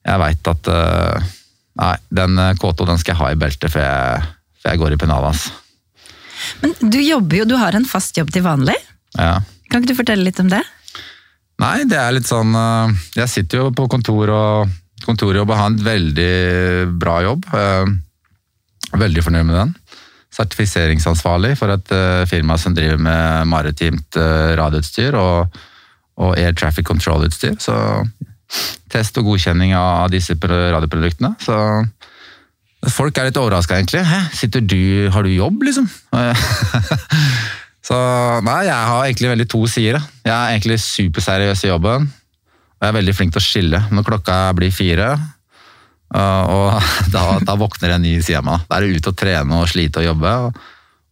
Jeg veit at uh, Nei, den K2 den skal jeg ha i beltet før jeg, før jeg går i pennalet. Altså. Men du jobber jo, du har en fast jobb til vanlig. Ja. Kan ikke du fortelle litt om det? Nei, det er litt sånn Jeg sitter jo på kontor og kontorjobb og har en veldig bra jobb. Veldig fornøyd med den. Sertifiseringsansvarlig for et uh, firma som driver med maritimt uh, radioutstyr og, og, air traffic control-utstyr. Så test og godkjenning av disse radioproduktene. Så folk er litt overraska, egentlig. Hæ, sitter du, har du jobb, liksom? <laughs> så nei, jeg har egentlig veldig to sider. Jeg er egentlig superseriøs i jobben. Og jeg er veldig flink til å skille. Når klokka blir fire, og <laughs> da, da, våkner en ny side av meg. Da er det ut og trene og slite og jobbe.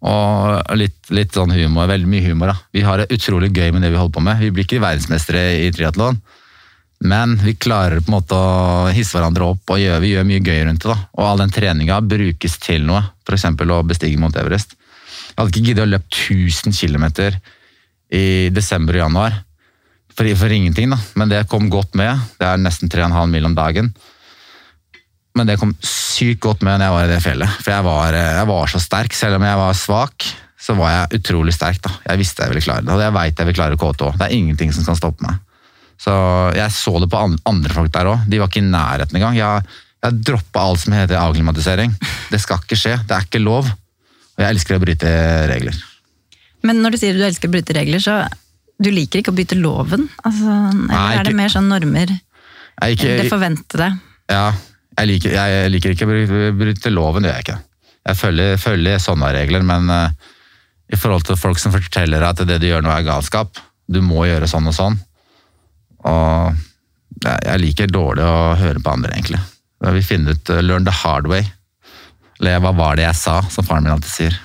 Og litt, litt, sånn humor, veldig mye humor. Da. Vi har det utrolig gøy med det vi holder på med. Vi blir ikke verdensmestere i triatlon, men vi klarer på en måte å hisse hverandre opp og gjør, vi gjør mye gøy rundt det. Da. Og all den treninga brukes til noe, f.eks. å bestige Mount Everest. Jeg hadde ikke giddet å løpe 1000 km i desember og januar. For, for ingenting, da. Men det kom godt med. Det er nesten 3,5 mil om dagen. Men det kom sykt godt med når jeg var i det fjellet. For jeg var, jeg var så sterk. Selv om jeg var svak, så var jeg utrolig sterk. da. Jeg visste jeg ville klare det, og jeg veit jeg vil klare K2. Det er ingenting som kan stoppe meg. Så jeg så det på andre folk der òg. De var ikke i nærheten engang. Jeg, jeg droppa alt som heter avklimatisering. Det skal ikke skje. Det er ikke lov. Og jeg elsker å bryte regler. Men når du sier du elsker å bryte regler, så du liker ikke å bryte loven? Altså, eller Nei, ikke, er det mer sånn normer? Ikke, det forventede? Ja, jeg liker, jeg liker ikke å bryte loven, det gjør jeg ikke. Jeg følger, følger sånne regler, men uh, i forhold til folk som forteller at det du gjør nå er galskap, du må gjøre sånn og sånn, og jeg, jeg liker dårlig å høre på andre, egentlig. Jeg vil finne ut uh, learn the hard way. Eller hva var det jeg sa, som faren min alltid sier.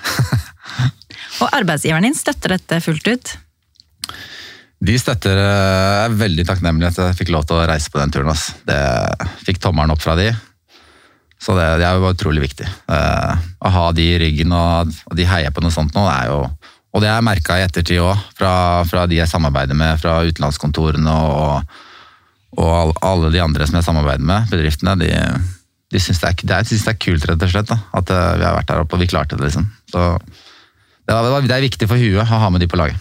<laughs> Og arbeidsgiveren din støtter dette fullt ut? De støtter Jeg er veldig takknemlig at jeg fikk lov til å reise på den turen. ass. Det fikk tommelen opp fra de. Så det, det er jo utrolig viktig. Eh, å ha de i ryggen og, og de heier på noe sånt nå, det er jo Og det har jeg merka i ettertid òg, fra, fra de jeg samarbeider med, fra utenlandskontorene og, og all- alle de andre som jeg samarbeider med, bedriftene, de, de syns det, det, det er kult, rett og slett. Da, at uh, vi har vært der oppe og vi klarte det, liksom. Så det, det er viktig for huet å ha med de på laget.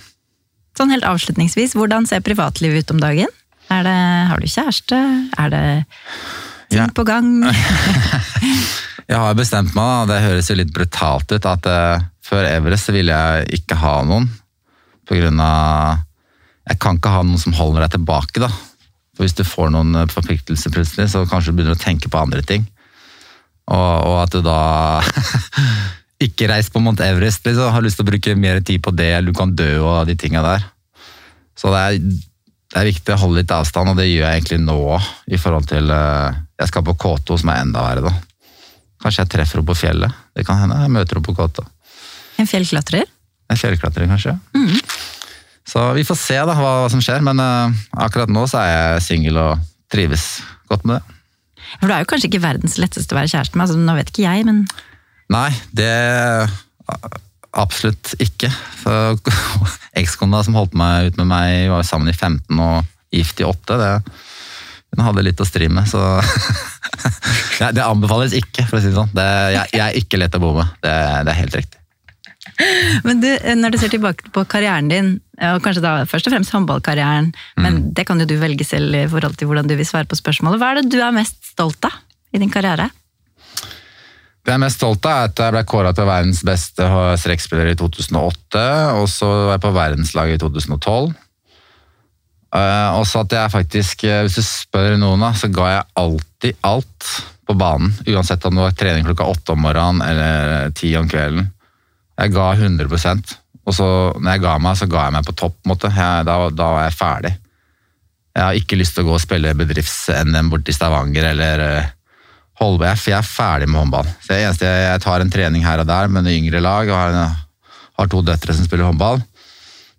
Sånn helt avslutningsvis, hvordan ser privatlivet ut om dagen? Er det, har du kjæreste? Er det ting Ja. på gang? <laughs> Jeg har bestemt meg, da, det høres jo litt brutalt ut, at uh, før Everest ville jeg ikke ha noen. På grunn av Jeg kan ikke ha noen som holder deg tilbake, da. For hvis du får noen eh, forpliktelser plutselig, så kanskje du begynner å tenke på andre ting. Og, og at du da <laughs> ikke reist på Mount Everest, liksom. Har lyst til å bruke mer tid på det, eller du kan dø og de tinga der. Så det er, det er viktig å holde litt avstand, og det gjør jeg egentlig nå. I forhold til eh, Jeg skal på K2, som er enda verre, da. Kanskje jeg treffer henne på fjellet. Det kan hende. Jeg møter henne på K2. En fjellklatrer? En fjellklatrer, kanskje. Så vi får se da, hva som skjer, men uh, akkurat nå så er jeg singel og trives godt med det. For du er jo kanskje ikke verdens letteste å være kjæreste med, altså, nå vet ikke jeg, men Nei, det absolutt ikke. <laughs> Ekskona som holdt meg ut med meg, var sammen i 15 og gift i 8. Det, hun hadde litt å stri med, så <laughs> det, det anbefales ikke, for å si det sånn. Det, jeg, jeg er ikke lett å bo med. Det, det er helt riktig. Men du, når du ser tilbake på karrieren din, og kanskje da først og fremst håndballkarrieren, men det kan jo du velge selv i forhold til hvordan du vil svare på spørsmålet. Hva er det du er mest stolt av i din karriere? Det jeg er mest stolt av, er at jeg ble kåra til verdens beste strekkspiller i 2008, og så var jeg på verdenslaget i 2012. Uh, og så at jeg faktisk, eh, hvis du spør noen, så ga jeg alltid alt på banen. Uansett om det var trening klokka åtte om morgenen eller ti om kvelden. Jeg ga 100% og så når jeg ga meg, så ga jeg meg på topp. måte. Jeg, da, da var jeg ferdig. Jeg har ikke lyst til å gå og spille bedrifts-NM borti Stavanger eller på. Jeg, er ferdig med håndball. Så jeg, jeg tar en trening her og der med det yngre lag, og har, har to døtre som spiller håndball.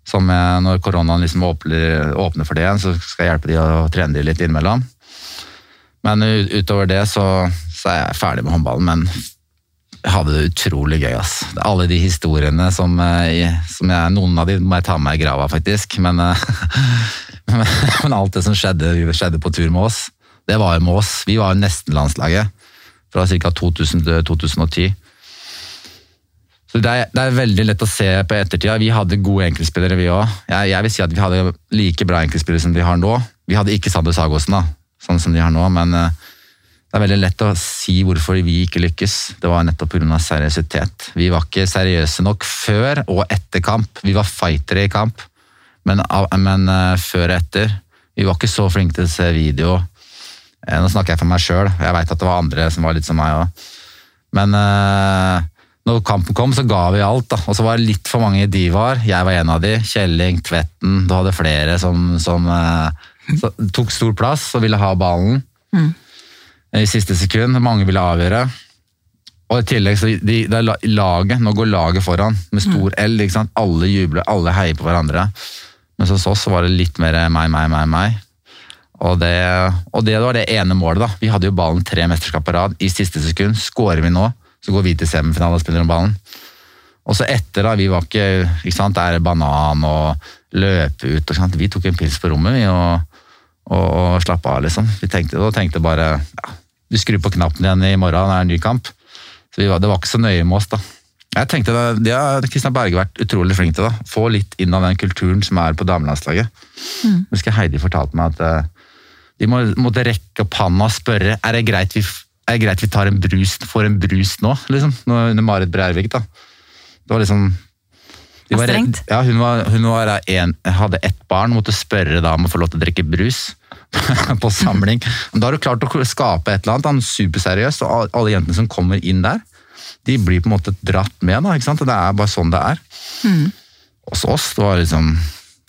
Som jeg, når koronaen liksom åpner, åpner for det igjen, så skal jeg hjelpe de å trene de litt innimellom. Men utover det så, så er jeg ferdig med håndballen. Men jeg hadde det utrolig gøy. ass. Alle de historiene som, eh, som jeg, Noen av de må jeg ta med i grava, faktisk. Men, eh, <laughs> men, men alt det som skjedde, skjedde på tur med oss, det var jo med oss. Vi var jo nesten landslaget fra ca. 2000 til 2010. Så det er, det er veldig lett å se på ettertida. Vi hadde gode enkeltspillere, vi òg. Jeg, jeg vil si at vi hadde like bra enkeltspillere som de har nå. Vi hadde ikke Sander Sagosen, da, sånn som de har nå, men eh, det er veldig lett å si hvorfor vi ikke lykkes. Det var nettopp pga. seriøsitet. Vi var ikke seriøse nok før og etter kamp. Vi var fightere i kamp, men, men eh, før og etter. Vi var ikke så flinke til å se video. Eh, Nå snakker jeg for meg sjøl, jeg veit at det var andre som var litt som meg òg. Men eh, når kampen kom, så ga vi alt. da. Og så var det litt for mange divaer. Jeg var en av de. Kjelling, Tvetten. Du hadde flere som, som eh, tok stor plass og ville ha ballen i siste sekund. Mange ville avgjøre. Og i tillegg så de, det er laget, Nå går laget foran med stor L. ikke sant? Alle jubler, alle heier på hverandre. Men hos oss så var det litt mer meg, meg, meg, meg. Og det, og det var det ene målet. da. Vi hadde jo ballen tre mesterskap på rad. I siste sekund skårer vi nå, så går vi til semifinale og spiller om ballen. Og så etter, da, vi var ikke ikke sant, Det er banan og løpe ut. og sånt. Vi tok en pils på rommet vi, og, og, og slappa av, liksom. Vi tenkte, og tenkte bare ja, Vi skrur på knappen igjen i morgen, det er en ny kamp. Så vi var, Det var ikke så nøye med oss, da. Jeg tenkte det, det har Kristian Berge vært utrolig flink til. da. Få litt inn av den kulturen som er på damelandslaget. Jeg husker Heidi fortalte meg at eh, de må, måtte rekke opp handa og spørre er det greit vi, er det greit vi tar en brus, får en brus nå, liksom, nå under Marit Breivik. da. Det var liksom de var redd-. Ja, hun, var, hun var en, hadde ett barn måtte spørre da om å få lov til å drikke brus <laughs> på samling. Da har du klart å skape et eller annet superseriøst, og alle- jentene som kommer inn der, de blir på en måte dratt med. da, ikke sant? Det er bare sånn det er. Hos oss det var liksom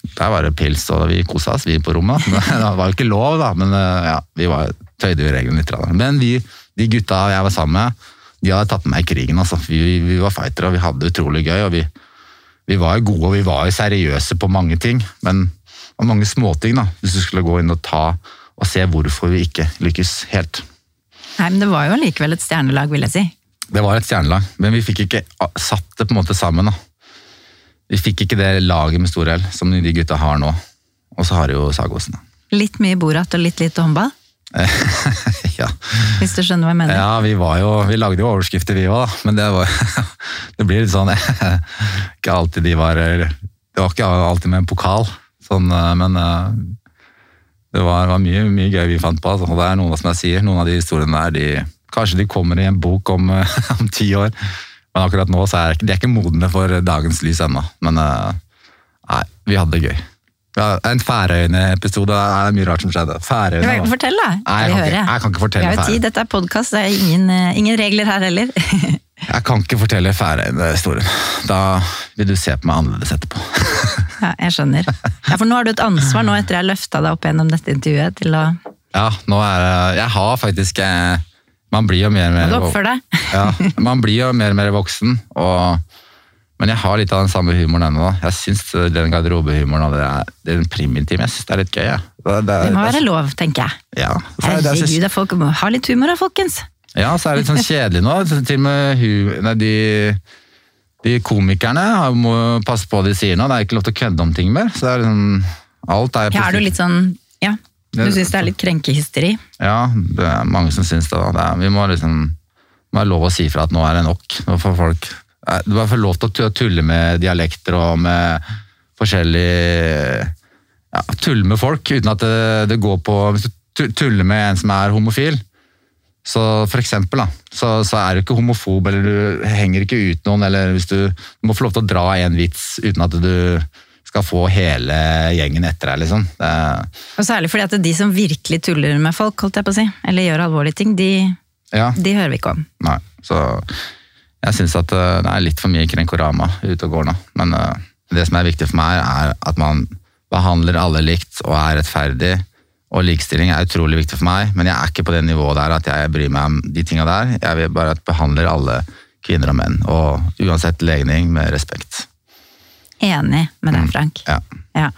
der var det pils, og vi kosa oss, vi på rommet. <laughs> Det var jo ikke lov, da, men eh, ja, vi var, tøyde jo reglene litt. da. Men vi, de gutta jeg var sammen med, de hadde tatt med meg i krigen. altså. Vi, vi var fightere, og vi hadde det utrolig gøy. og vi, vi var jo gode og vi var jo seriøse på mange ting, men det var mange småting. da, Hvis du skulle gå inn og ta og se hvorfor vi ikke lykkes helt. Nei, men det var jo likevel et stjernelag, vil jeg si. Det var et stjernelag, men vi fikk ikke satt det på en måte sammen. da. Vi fikk ikke det laget med stor L som de gutta har nå. Og så har de jo Sagosen. Litt mye Borat og litt lite håndball, <laughs> ja. hvis du skjønner hva jeg mener. ja, vi var jo Vi lagde jo overskrifter, vi òg, men det var <laughs> Det blir litt sånn <laughs> Ikke alltid de var Det var ikke alltid med en pokal, sånn, men eh, det var, var mye, mye gøy vi fant på. Altså. Og det er noen som jeg sier, noen av de historiene der, de, kanskje de kommer i en bok om, om ti år. Men akkurat nå så er de ikke modne for dagens lys ennå. Men eh, nei, vi hadde det gøy. Ja, en Færøyene-episode. Det er mye rart som skjedde. Færøyene, Jeg Fortell, da. Nei, jeg, kan ikke, jeg kan ikke fortelle jo tid, dette er podkast, det er ingen, eh, ingen regler her heller. <laughs> Jeg kan ikke fortelle Færøyene-historien. Da vil du se på meg annerledes etterpå. <laughs> Ja, jeg skjønner. Ja, For nå har du et ansvar, nå etter jeg har løfta deg opp gjennom dette intervjuet, til å Ja, nå er det Jeg har faktisk eh, Man blir jo mer og mer du. <laughs> Ja, man blir jo mer og mer voksen, og, men jeg har litt av den samme humoren ennå. Jeg syns den garderobehumoren og det er, det den primitive, jeg synes det er litt gøy. Ja. Det, det, Det må være lov, tenker jeg. ja, er Herregud, folk må ha litt humor da, folkens. ja, så er det litt sånn kjedelig nå. Til og med hu, nei, de, de komikerne må passe på hva de sier nå. Det er ikke lov til å kødde om ting mer. så er liksom, alt er Ja, er du litt sånn Ja, du syns det er litt krenkehysteri? Ja, det er mange som syns det. det er, vi må liksom være lov å si fra at nå er det nok. Nå får folk eh, Du får få lov til å tulle med dialekter og med forskjellig ja, Tulle med folk uten at det, det går på Hvis du tuller med en som er homofil, så for eksempel, da, så, så er du ikke homofob, eller du henger ikke ut noen, eller hvis du, du må få lov til å dra en vits uten at du skal få hele gjengen etter deg, liksom. Det, Og særlig fordi at de som virkelig tuller med folk, holdt jeg på å si, eller gjør alvorlige ting, de, ja. de hører vi ikke om. Nei, så jeg syns at eh, det er litt for mye krenkorama ute og går nå. Men eh, det som er viktig for meg, er at man behandler alle likt og er rettferdig. Og likestilling er utrolig viktig for meg, men jeg er ikke på det nivået der at jeg bryr meg om de tinga der. Jeg vil bare at behandler alle kvinner og menn, og uansett legning, med respekt. Enig med deg, Frank. Ja. Ja.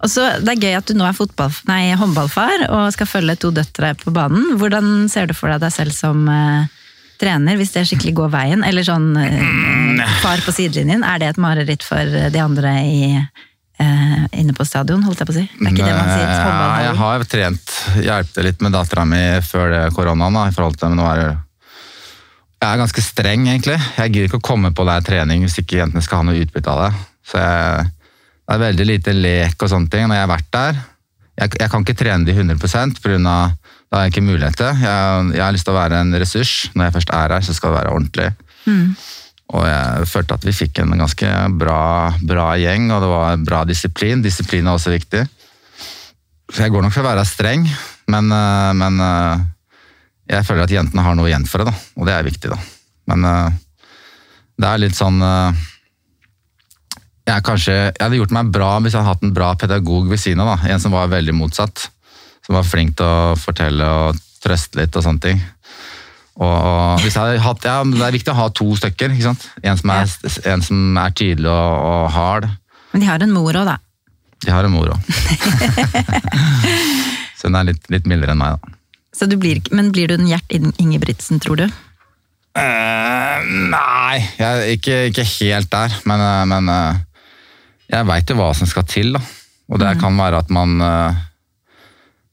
Og så, Det er gøy at du nå er fotball, nei, håndballfar og skal følge to døtre på banen. Hvordan ser du for deg deg selv som uh, trener, hvis det skikkelig går veien? Eller sånn uh, far på sidelinjen, er det et mareritt for de andre i, Uh, inne på stadion, holdt jeg på å si? Det er ikke det man sier? Ja, jeg har har trent, hjulpet litt med dattera mi før det koronaen. da, i forhold til, men nå er det Jeg er ganske streng, egentlig. Jeg gidder ikke å komme på det her trening hvis ikke jentene skal ha noe utbytte av det. Så jeg, det er veldig lite lek og sånne ting når jeg har vært der. Jeg, jeg kan ikke trene de 100% pga. da har jeg ikke mulighet til. Jeg, jeg har lyst til å være en ressurs. Når jeg først er her, så skal det være ordentlig. Og jeg følte at vi fikk en ganske bra, bra gjeng, og det var bra disiplin. Disiplin er også viktig. Så jeg går nok for å være streng, men, øh, men øh, jeg føler at jentene har noe igjen for det, da. Og det er viktig, da. Men øh, det er litt sånn jeg, kanskje, jeg hadde gjort meg bra hvis jeg hadde hatt en bra pedagog ved siden av. En som var veldig motsatt. Som var flink til å fortelle og trøste litt og sånne ting. Og, og hvis jeg hadde hatt, ja, Det er viktig å ha to stykker. ikke sant? En som er, en som er tydelig og, og hard. Men de har en mor òg, da. De har en mor òg. <laughs> Så hun er litt, litt mildere enn meg, da. Så du blir, men blir du den Gjert Ingebrigtsen, tror du? Uh, nei, jeg ikke, ikke helt der. Men, eh, men eh, jeg veit jo hva som skal til, da. Og det kan være at man eh,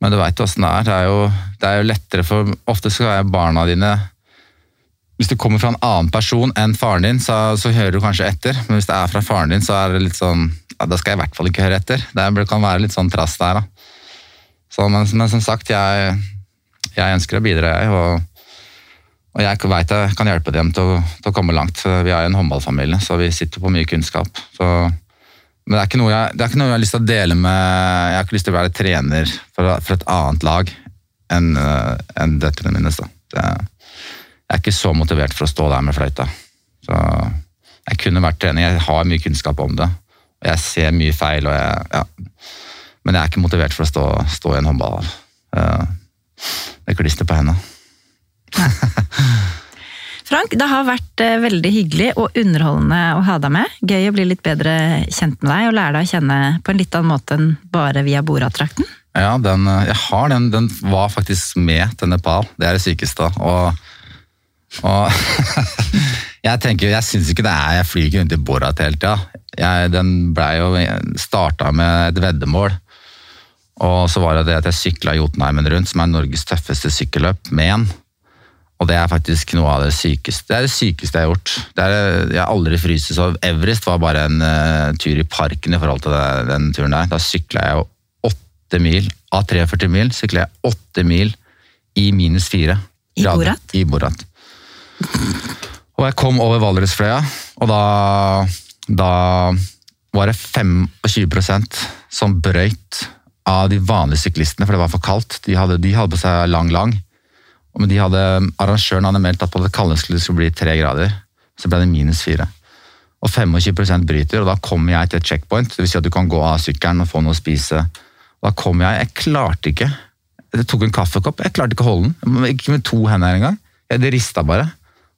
Men du veit åssen det er. Det er, jo, det er jo lettere for Ofte skal er barna dine Hvis det kommer fra en annen person enn faren din, så, så hører du kanskje etter. Men hvis det er fra faren din, så er det litt sånn ja, Da skal jeg i hvert fall ikke høre etter. Det kan være litt sånn trass der, da. Så, men, men som sagt, jeg, jeg ønsker å bidra, jeg. og og jeg vet jeg kan hjelpe dem til å, til å komme langt. Vi er en håndballfamilie, så vi sitter på mye kunnskap. Så, men det er, ikke noe jeg, det er ikke noe jeg har lyst til å dele med Jeg har ikke lyst til å være trener for, for et annet lag enn en enn døtrene mine. Så. Det, jeg er ikke så motivert for å stå der med fløyta. Så jeg kunne vært trener, jeg har mye kunnskap om det. Og jeg ser mye feil, og jeg, ja. men jeg er ikke motivert for å stå, stå i en håndball. Eh, Det klister på hendene. <laughs> Frank, det har vært eh, veldig hyggelig og underholdende å ha deg med. Gøy å bli litt bedre kjent med deg og lære deg å kjenne på en litt annen måte enn bare via Borat-drakten. Ja, den, eh, jeg har den. Den var faktisk med til Nepal. Det er det sykeste. Og, og <laughs> jeg tenker, jeg syns ikke det er Jeg flyr ikke rundt i Borat hele tida. Jeg- Den blei jo starta med et veddemål. Og så var det det at jeg sykla Jotunheimen rundt, som er Norges tøffeste sykkelløp, med en. Og det er faktisk noe av det sykeste Det er det sykeste jeg har gjort. Det er, jeg har aldri fryst så Everest var bare en uh, tur i parken i forhold til det, den turen der. Da sykla jeg jo åtte mil. Av 43 mil sykla jeg åtte mil i minus fire. I. Borat? I Borat. Og jeg kom over Valdresfløya, og da, da var det 25% som brøyt av de vanlige syklistene, for det var for kaldt. De hadde, de hadde på seg lang-lang. Men de hadde, arrangøren hadde meldt at på det kaldeste skulle bli tre grader. Så ble det minus fire. Og 25% bryter, og da kommer jeg til et checkpoint. Det vil si at du kan gå av sykkelen og få noe å spise. Og da kom jeg, jeg klarte ikke. Jeg tok en kaffekopp, jeg klarte ikke å holde den. Ikke med to hender engang. Jeg- rista bare.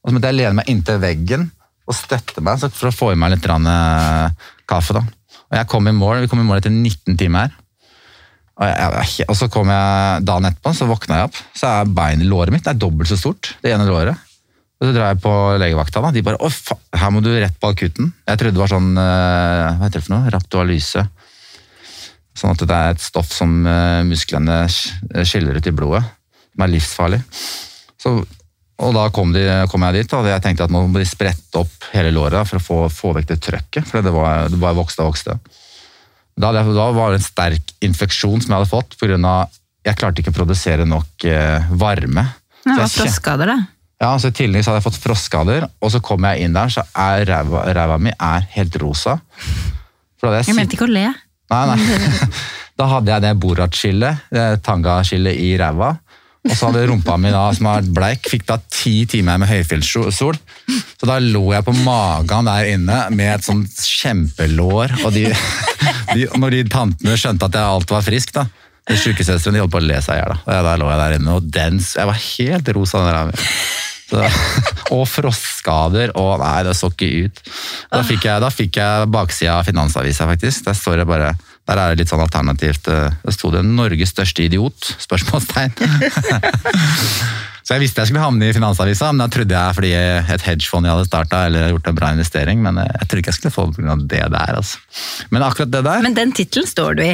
Og så måtte jeg lene meg inntil veggen og støtte meg for å få i meg litt eh, kaffe. da. Og jeg kom i mål, Vi kom i mål etter 19 timer. Og, jeg, og så kom jeg dagen etterpå, så våkna jeg opp, så er beinet, låret mitt det er dobbelt så stort. Det ene låret. Og så drar jeg på legevakta. da, De bare 'Å, faen, her må du rett på akutten'. Jeg trodde det var sånn eh, Hva heter det for noe? Raptoalyse. Sånn at det er et stoff som eh, musklene skiller ut i blodet. Som er livsfarlig. Så, og da kom, de, kom jeg dit, og jeg tenkte at nå må de sprette opp hele låret for å få, få vekk det trøkket. For det var, det bare vokste og vokste. Da, da var det en sterk infeksjon som jeg hadde fått pga. jeg klarte ikke å produsere nok eh, varme. Det var frostskader, det. ja, så I så hadde jeg fått frostskader, og så kom jeg inn der, så er ræva, mi er helt rosa. Da Jeg jeg mente ikke å le. Nei, nei. <laughs> <laughs> Da hadde jeg det Borat-skillet, tanga-skillet i ræva. Og så hadde rumpa mi da, som vært bleik, fikk da ti timer med høyfjellssol. Så da lå jeg på magen der inne med et sånt kjempelår. Og de, de, når de tantene skjønte at jeg alt var frisk, da, de sykesøstrene holdt på å le seg i hjel. Der lå jeg der inne, og dens. jeg var helt rosa. Den der. Så, <laughs> og frostskader, og nei, det så ikke ut. Da fikk jeg, da jeg baksida av Finansavisa, faktisk. Der står det bare der er det litt sånn alternativt. Det Der sto det 'Norges største idiot?' spørsmålstegn. <laughs> Så jeg visste jeg skulle havne i Finansavisa, men da trodde jeg fordi et hedgefond jeg hadde starta eller gjort en bra investering, men eh, jeg trodde ikke jeg skulle få det pga. det der. altså. Men akkurat det der, Men den tittelen står du i.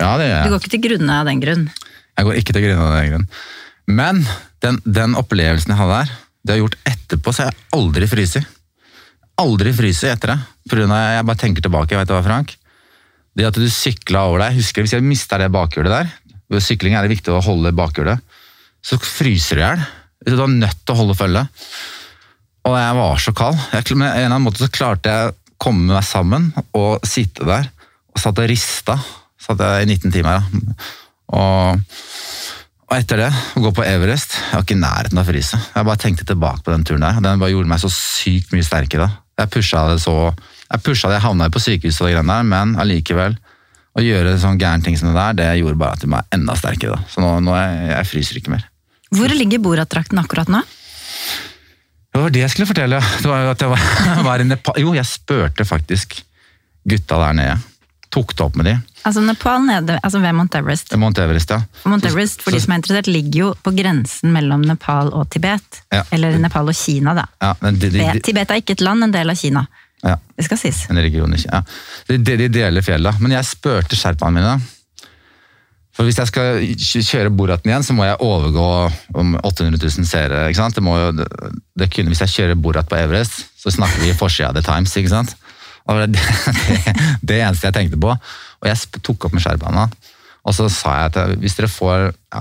ja det gjør Du går ikke til grunne av den grunn. Jeg går ikke til grunne av den grunn. Men den, den opplevelsen jeg hadde der, det har gjort etterpå, så jeg aldri fryst. Aldri fryst etter det. På grunn av, jeg bare tenker tilbake, vet du hva, Frank? Det at du sykla over deg, husker hvis jeg mista det bakhjulet der, ved sykling er det viktig å holde bakhjulet, så fryser du i hjel. Du er nødt til å holde følge. Og jeg var så kald. Jeg, en eller annen måte så klarte jeg å komme meg sammen og sitte der. Og satt og rista. Satt jeg i 19 timer. Ja. Og, og etter det, å gå på Everest Jeg var ikke i nærheten av å fryse. Jeg bare tenkte tilbake på den turen der. Den bare gjorde meg så sykt mye sterkere. Jeg pusha det så Jeg pusha det, jeg havna jo på sykehuset og de greiene der, men allikevel å gjøre sånn gærne ting som det der, det gjorde bare at jeg var enda sterkere. da. Så nå, nå jeg, jeg fryser ikke mer. Hvor ligger Borat-drakten akkurat nå? Det var det jeg skulle fortelle. Det var jo at jeg var, <laughs> var i Nepal. Jo, jeg spurte faktisk gutta der nede. Tok det opp med de. Altså Nepal nede, altså ved Mount Everest. Mount Everest, ja. Mount Everest, for de som er interessert, ligger jo på grensen mellom Nepal og Tibet. Ja. Eller Nepal og Kina, da. ja men de, de, de, Tibet er ikke et land, en del av Kina. Ja. Det skal sies. En religion ikke. Ja. De, de, de deler fjellet. Men jeg spurte sherpaene mine. For hvis jeg skal kjøre Boraten igjen, så må jeg overgå om 800 000 seere. ikke sant? Det må jo, det, kunne, hvis jeg kjører Borat på Everest, så snakker vi i forsida av The Times. ikke sant? Det, <laughs> det, det eneste jeg tenkte på. Og jeg tok opp med sherpaene. Og så sa jeg at hvis dere får ja,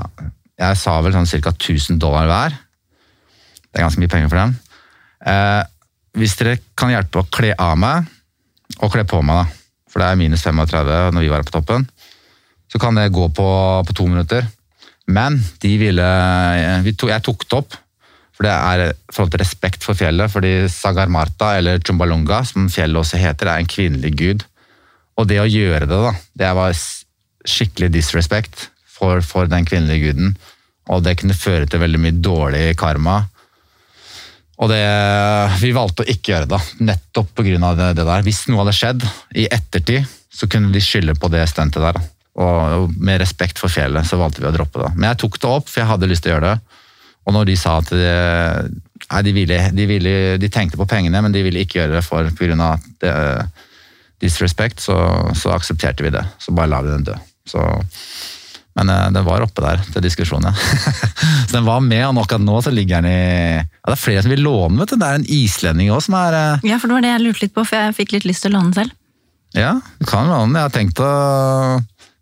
Jeg sa vel sånn ca. 1000 dollar hver. Det er ganske mye penger for dem. Eh, hvis dere kan hjelpe å kle av meg og kle på meg, da. For det er minus 35 når vi var på toppen. Så kan det gå på, på to minutter. Men de ville vi to, Jeg tok det opp, for det er i forhold til respekt for fjellet. Fordi Sagarmarta, eller Chumbalunga, som fjellet også heter, er en kvinnelig gud. Og det å gjøre det, da, det var skikkelig disrespect for, for den kvinnelige guden. Og det kunne føre til veldig mye dårlig karma. Og det, vi valgte å ikke gjøre det, nettopp pga. Det, det der. Hvis noe hadde skjedd i ettertid, så kunne de skylde på det stuntet der. Og, med respekt for fjellet så valgte vi å droppe det. Men jeg tok det opp, for jeg hadde lyst til å gjøre det. Og når de sa at de, nei, de, ville, de, ville, de tenkte på pengene, men de ville ikke gjøre det for pga. disrespect, så, så aksepterte vi det. Så bare la vi den dø. Så, men eh, den var oppe der til diskusjon, ja. <laughs> så den var med, og akkurat nå så ligger den i ja, Det er flere som vil låne, vet du. Det er en islending òg som er eh, Ja, for det var det jeg lurte litt på, for jeg fikk litt lyst til å låne selv. Ja, du kan låne den. Jeg har tenkt å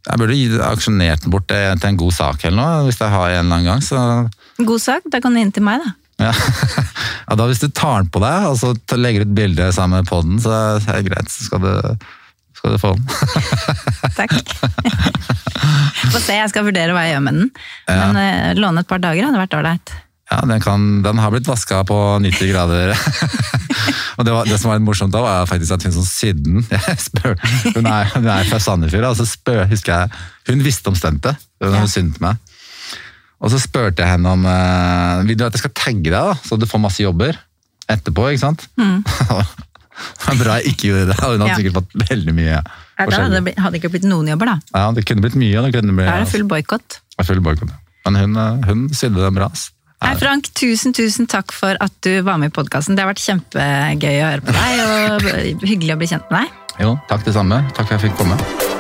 Jeg burde aksjonert den bort til en god sak eller noe, hvis jeg har en eller annen gang. så God sak, da kan du inn til meg, da. ja. <laughs> ja, da Hvis du tar den på deg og så legger legger ut bilde sammen med podden, så er det greit. Så skal du, skal du få den. <laughs> Takk. Få se, jeg skal vurdere hva jeg gjør med den. Men eh, låne et par dager hadde vært ålreit. Ja, den, kan, den har blitt vaska på 90 grader. <laughs> og det, var, det som var litt morsomt da, var faktisk at hun som sydde den <laughs> jeg spør, Hun er, hun er fra Sandefjord, og så spør, husker jeg Hun visste om stuntet. Hun Ja. ja. syntes meg. Og så spurte jeg henne om uh, Vil du at jeg skal tagge deg, da, så du får masse jobber etterpå? ikke sant? <laughs> det var bra jeg ikke gjorde det. og Hun hadde Mm. Ja. sikkert fått veldig mye Ja, da hadde det hadde ikke blitt noen jobber, da. Ja, det kunne blitt mye. det kunne blitt, Da er det full boikott. Full boykott. Men hun, eh, hun sydde dem bra. Hei Frank, tusen tusen takk for at du var med i podkasten. Det har vært kjempegøy å høre på deg, og <laughs> hyggelig å bli kjent med deg. Jo, takk det samme. Takk for at jeg fikk komme.